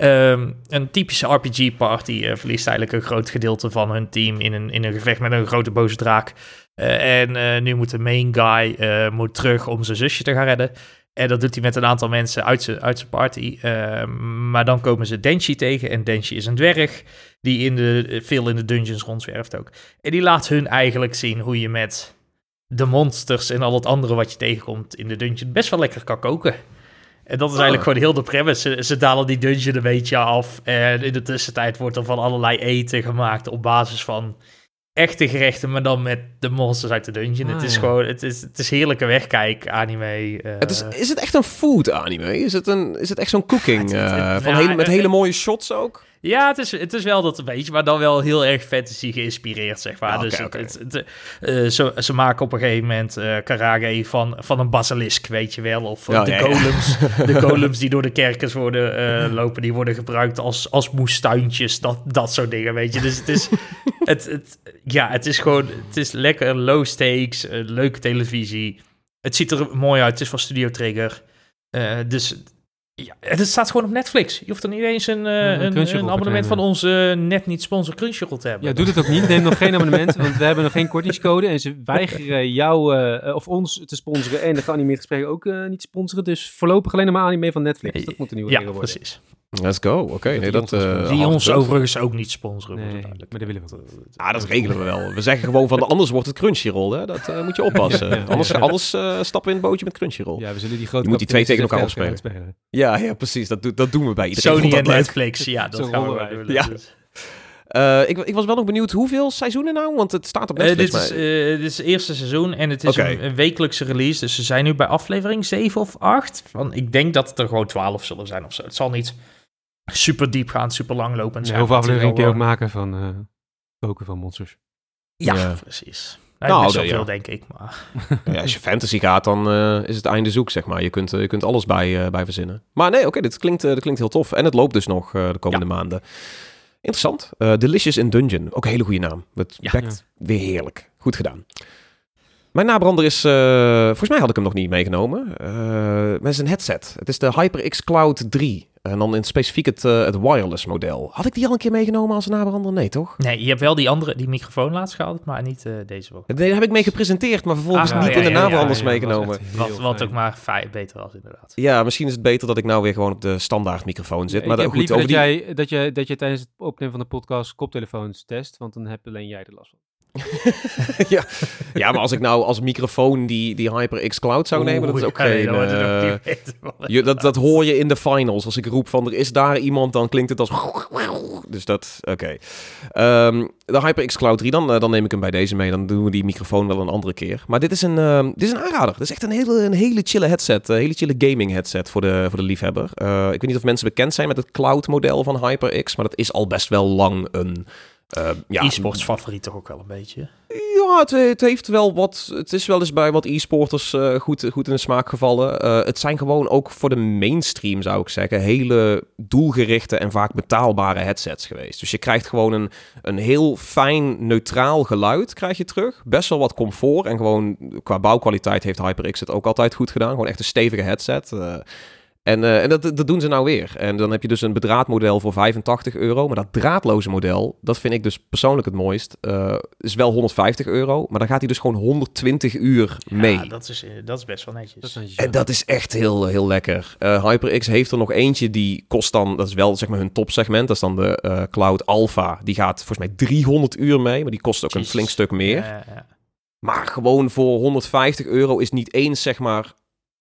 Ehm, een typische RPG-party eh, verliest eigenlijk een groot gedeelte van hun team in een, in een gevecht met een grote boze draak. Eh, en eh, nu moet de main guy moet terug om zijn zusje te gaan redden. En dat doet hij met een aantal mensen uit zijn, uit zijn party. Ehm, maar dan komen ze Denshi tegen. En Denshi is een dwerg die in de, veel in de dungeons rondzwerft ook. En die laat hun eigenlijk zien hoe je met de monsters en al het andere wat je tegenkomt in de dungeon best wel lekker kan koken. En dat is Ah. eigenlijk gewoon heel de premise. Ze, ze dalen die dungeon een beetje af. En in de tussentijd wordt er van allerlei eten gemaakt op basis van echte gerechten, maar dan met de monsters uit de dungeon. Ah, het is ja. gewoon, het is, het is heerlijke wegkijk, anime. eh, Het is, is het echt een food anime? Is het, een, is het echt zo'n cooking? Het- eh, het- van hele, met hele mooie shots ook? Ja, het is, het is wel dat een beetje, maar dan wel heel erg fantasy geïnspireerd, zeg maar. Ja, dus het, oké. het, het, eh, ze, ze maken op een gegeven moment eh Karage van, van een basilisk, weet je wel. Of eh, de, ja. golems, *laughs* de golems die door de kerkers worden lopen, die worden gebruikt als, als moestuintjes, dat, dat soort dingen, weet je. Dus het is, *laughs* het, het, ja, het is gewoon, het is lekker low stakes, leuke televisie. Het ziet er mooi uit, het is van Studio Trigger. Dus ja, het staat gewoon op Netflix. Je hoeft er niet eens een, eh, een een, abonnement van onze net niet sponsor Crunchyroll te hebben. Ja, doe het ook niet. Neem nog geen abonnement, want we hebben nog geen kortingscode. En ze weigeren jou eh, of ons te sponsoren en de geanimeerde gesprekken ook eh, niet sponsoren. Dus voorlopig alleen maar anime van Netflix. Dat moet een nieuwe Ja, regel worden. precies. Let's go. Oké, nee, die dat... ons eh. Die ons overigens ook niet sponsoren. Nee, duidelijk. maar dat willen we. Ah, dat regelen we wel. We zeggen gewoon van, anders wordt het Crunchyroll, hè. Dat eh, moet je oppassen. *laughs* Ja, ja, anders ja. anders eh, stappen we in het bootje met Crunchyroll. Ja, Ja, we zullen die grote Je moet die twee tegen elkaar opspelen. spelen. ja, precies. Dat, dat doen we bij iedereen. Sony en. Netflix, ja, dat gaan we wij. doen. Ja. Dus- Eh, ik, ik was wel nog benieuwd, hoeveel seizoenen nou? Want het staat op Netflix. dit, is, eh, dit is het eerste seizoen en het is een wekelijkse release. Dus ze zijn nu bij aflevering 7 of 8. Van, ik denk dat het er gewoon 12 zullen zijn of zo. Het zal niet super diep gaan, super lang lopen. Nee, hoeveel afleveringen kun je ook maken van eh koken van monsters? Ja, Ja. precies. Nou, Nou, wel de- ja. veel, denk ik. Maar *laughs* Ja, als je fantasy gaat, dan eh, is het einde zoek, zeg maar. Je kunt, eh, je kunt alles bij, eh, bij verzinnen. Maar nee, oké, dit, klinkt, eh, dit klinkt heel tof. En het loopt dus nog eh, de komende maanden. Interessant. Eh, Delicious in Dungeon. Ook een hele goede naam. Het Ja. bekt weer heerlijk. Goed gedaan. Mijn nabrander is... eh, volgens mij had ik hem nog niet meegenomen. Eh met zijn headset. Het is de HyperX Cloud 3. En dan in specifiek het, eh, het wireless model. Had ik die al een keer meegenomen als nabrander? Nee, toch? nee, je hebt wel die andere, die microfoon laatst gehad, maar niet eh, deze wel. Nee, daar heb ik mee gepresenteerd, maar vervolgens Ah, niet ja, in de ja, nabranders ja, meegenomen. Wat, wat ook maar fijn, beter was, inderdaad. Ja, misschien is het beter dat ik nou weer gewoon op de standaard microfoon zit. ik maar heb goed, liever over dat, die... jij, dat, je, dat je tijdens het opnemen van de podcast koptelefoons test, want dan heb alleen jij er last van. *laughs* ja. ja, maar als ik nou als microfoon die, die HyperX Cloud zou nemen, dat is ook ja, geen... ook eh, je, dat, dat hoor je in de finals. Als ik roep van er is daar iemand, dan klinkt het als... Dus dat, oké. Ehm, de HyperX Cloud 3, dan, eh, dan neem ik hem bij deze mee. Dan doen we die microfoon wel een andere keer. Maar dit is een, ehm, dit is een aanrader. Dit is echt een hele, een hele chille headset. Een hele chille gaming headset voor de, voor de liefhebber. Eh, ik weet niet of mensen bekend zijn met het cloud model van HyperX. Maar dat is al best wel lang een... eh, ja, E-sports favoriet toch ook wel een beetje. ja, het, het heeft wel wat. Het is wel eens bij wat e-sporters eh, goed, goed in de smaak gevallen. Eh, het zijn gewoon ook voor de mainstream, zou ik zeggen, hele doelgerichte en vaak betaalbare headsets geweest. Dus je krijgt gewoon een, een heel fijn, neutraal geluid krijg je terug. Best wel wat comfort. En gewoon qua bouwkwaliteit heeft HyperX het ook altijd goed gedaan. Gewoon echt een stevige headset. En, eh, en dat, dat doen ze nou weer. En dan heb je dus een bedraadmodel voor 85 euro. Maar dat draadloze model, dat vind ik dus persoonlijk het mooist. eh, is wel 150 euro. Maar dan gaat hij dus gewoon 120 uur mee. Ja, dat is, eh, dat is best wel netjes. Dat is netjes, En dat is echt heel, heel lekker. Eh, HyperX heeft er nog eentje die kost dan, dat is wel zeg maar hun topsegment. Dat is dan de eh, Cloud Alpha. Die gaat volgens mij 300 uur mee, maar die kost ook een flink stuk meer. Ja, ja. Maar gewoon voor 150 euro is niet eens zeg maar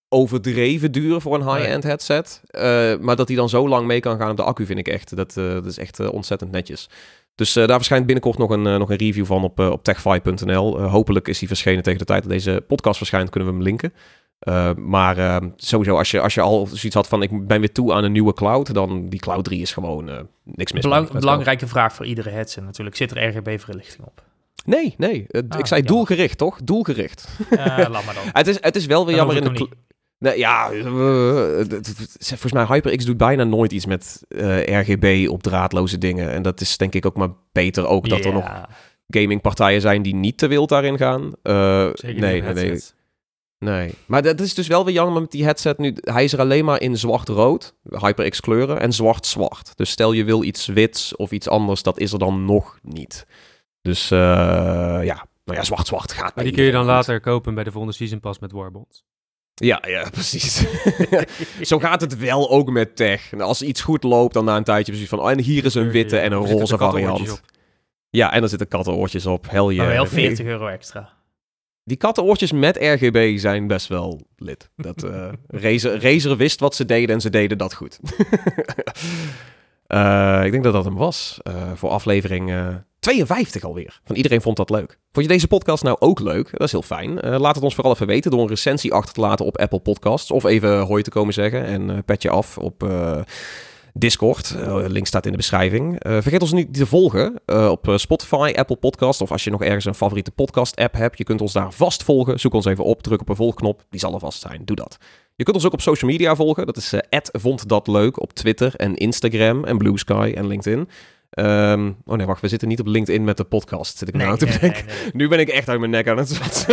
overdreven duur voor een high-end headset. Eh, maar dat die dan zo lang mee kan gaan op de accu vind ik echt, dat, eh, dat is echt eh, ontzettend netjes. Dus daar verschijnt binnenkort nog een, nog een review van op, op techfy.nl. Hopelijk is die verschenen tegen de tijd dat deze podcast verschijnt, kunnen we hem linken. Maar eh, sowieso, als je, als je al zoiets had van ik ben weer toe aan een nieuwe cloud, dan die cloud 3 is gewoon niks mis. Belang- belangrijke vraag voor iedere headset natuurlijk. Zit er RGB-verlichting op? Nee, nee. Ah, ik zei doelgericht, toch? Doelgericht. Laat maar dan. *laughs* Het is, het is wel weer Dan jammer in de... Nee, ja, eh, het- volgens mij HyperX doet bijna nooit iets met eh, RGB op draadloze dingen. En dat is denk ik ook maar beter ook dat er nog gamingpartijen zijn die niet te wild daarin gaan. Eh, Zeker nee, niet nee, nee. Maar dat is dus wel weer jammer met die headset nu. Hij is er alleen maar in zwart-rood, HyperX kleuren, en zwart-zwart. Dus stel je wil iets wits of iets anders, dat is er dan nog niet. Dus eh, ja, nou ja, zwart-zwart gaat Maar die kun je dan goed. later kopen bij de volgende Season Pass met Warbonds. Ja, ja, *laughs* precies. Zo gaat het wel ook met tech. En als iets goed loopt, dan na een tijdje precies van... Oh, en hier is een witte en een roze variant. Ja, en er zitten kattenoortjes op. Oh, wel Nee. 40 euro extra. Die kattenoortjes met RGB zijn best wel lid. Dat, eh *laughs* Razer, Razer wist wat ze deden en ze deden dat goed. *laughs* Eh, ik denk dat dat hem was eh, voor aflevering 52 alweer. Van iedereen vond dat leuk. Vond je deze podcast nou ook leuk? Dat is heel fijn. Eh, laat het ons vooral even weten door een recensie achter te laten op Apple Podcasts. Of even hoi te komen zeggen en eh pet je af op... eh, Discord. Uh, link staat in de beschrijving. Uh, vergeet ons niet te volgen uh, op Spotify, Apple Podcast of als je nog ergens een favoriete podcast-app hebt. Je kunt ons daar vast volgen. Zoek ons even op, druk op een volgknop. Die zal er vast zijn. Doe dat. Je kunt ons ook op social media volgen. Dat is vond dat leuk op Twitter en Instagram en Blue Sky en LinkedIn. Um, oh nee, wacht, we zitten niet op LinkedIn met de podcast. Zit ik nou te nee, nee, Nu ben ik echt uit mijn nek aan het *laughs*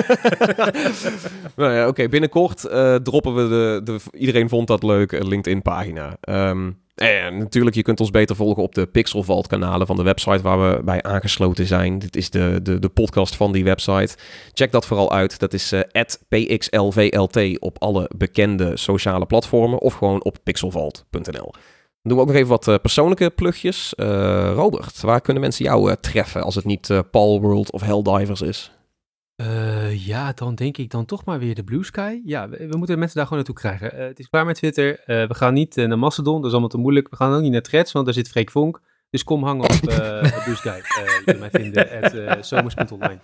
nou ja, Oké, binnenkort uh, droppen we de, de, Iedereen vond dat leuk LinkedIn-pagina. Um, en natuurlijk, je kunt ons beter volgen op de Pixel Vault kanalen van de website waar we bij aangesloten zijn. Dit is de, de, de podcast van die website. Check dat vooral uit. Dat is uh, pxlvlt op alle bekende sociale platformen of gewoon op pixelvault.nl doen we ook nog even wat uh, persoonlijke plugjes. Uh, Robert, waar kunnen mensen jou uh, treffen als het niet Paul World of Helldivers is? ja, dan denk ik dan toch maar weer de Blue Sky. Ja, we, we moeten mensen daar gewoon naartoe krijgen. het is klaar met Twitter. we gaan niet naar Mastodon, dat is allemaal te moeilijk. We gaan ook niet naar Threads, want daar zit Freek Vonk. Dus kom hangen op *laughs* Blue Sky. je kunt mij vinden at zomers.online.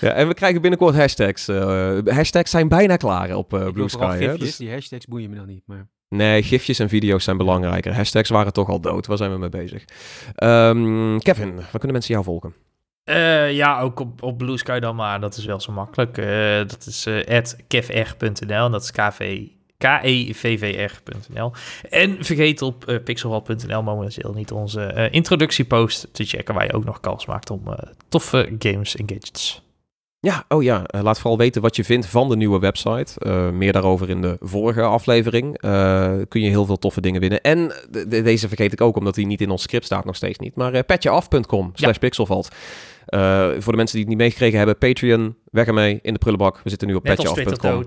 Ja, en we krijgen binnenkort hashtags. hashtags zijn bijna klaar op Blue Sky. Hè? Dus... Die hashtags boeien me nog niet, maar... Nee, gifjes en video's zijn belangrijker. Hashtags waren toch al dood. Waar zijn we mee bezig? Um, Kevin, waar kunnen mensen jou volgen? Uh, ja, ook op, op Blue Sky dan maar. Dat is wel zo makkelijk. Uh, dat is uh, kevr.nl. Dat is KV, K-E-V-V-R.nl. En vergeet op uh, pixelwall.nl momenteel niet onze introductiepost te checken... waar je ook nog kans maakt om toffe games en gadgets ja, oh ja, uh, laat vooral weten wat je vindt van de nieuwe website. Uh, meer daarover in de vorige aflevering. Uh, kun je heel veel toffe dingen winnen. En de, de, deze vergeet ik ook, omdat die niet in ons script staat nog steeds niet. Maar petjeaf.com slash pixelvalt. voor de mensen die het niet meegekregen hebben, Patreon, weg ermee in de prullenbak. We zitten nu op petjeaf.com.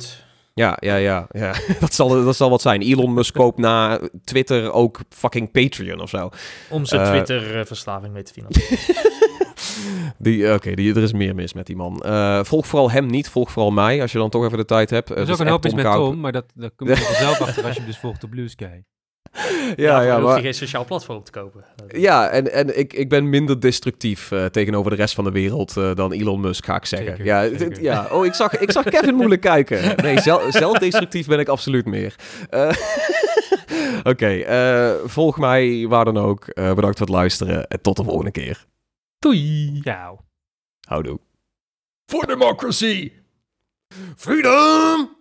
Ja, ja, ja, ja. *laughs* dat, zal, dat zal wat zijn. Elon Musk koopt na Twitter ook fucking Patreon of zo. Om zijn Twitter-verslaving mee te financieren. *laughs* *laughs* Die, eh, Oké, okay, er is meer mis met die man. Uh, volg vooral hem niet, volg vooral mij, als je dan toch even de tijd hebt. Er is uh, ook een hoop mis met Tom, maar dat, dat kom je *laughs* zelf achter als je dus volgt op Blue Sky. Ja, ja, ja maar... je geen sociaal platform te kopen. Ja, en, en ik, ik ben minder destructief uh, tegenover de rest van de wereld uh, dan Elon Musk, ga ik zeggen. Zeker, ja, dit, ja, oh, ik zag, ik zag Kevin *laughs* moeilijk kijken. Nee, zelf, zelfdestructief ben ik absoluut meer. Uh, Oké, okay, volg mij waar dan ook. bedankt voor het luisteren en tot de volgende keer. Doei. Ciao. Houdoe. For democracy. Freedom.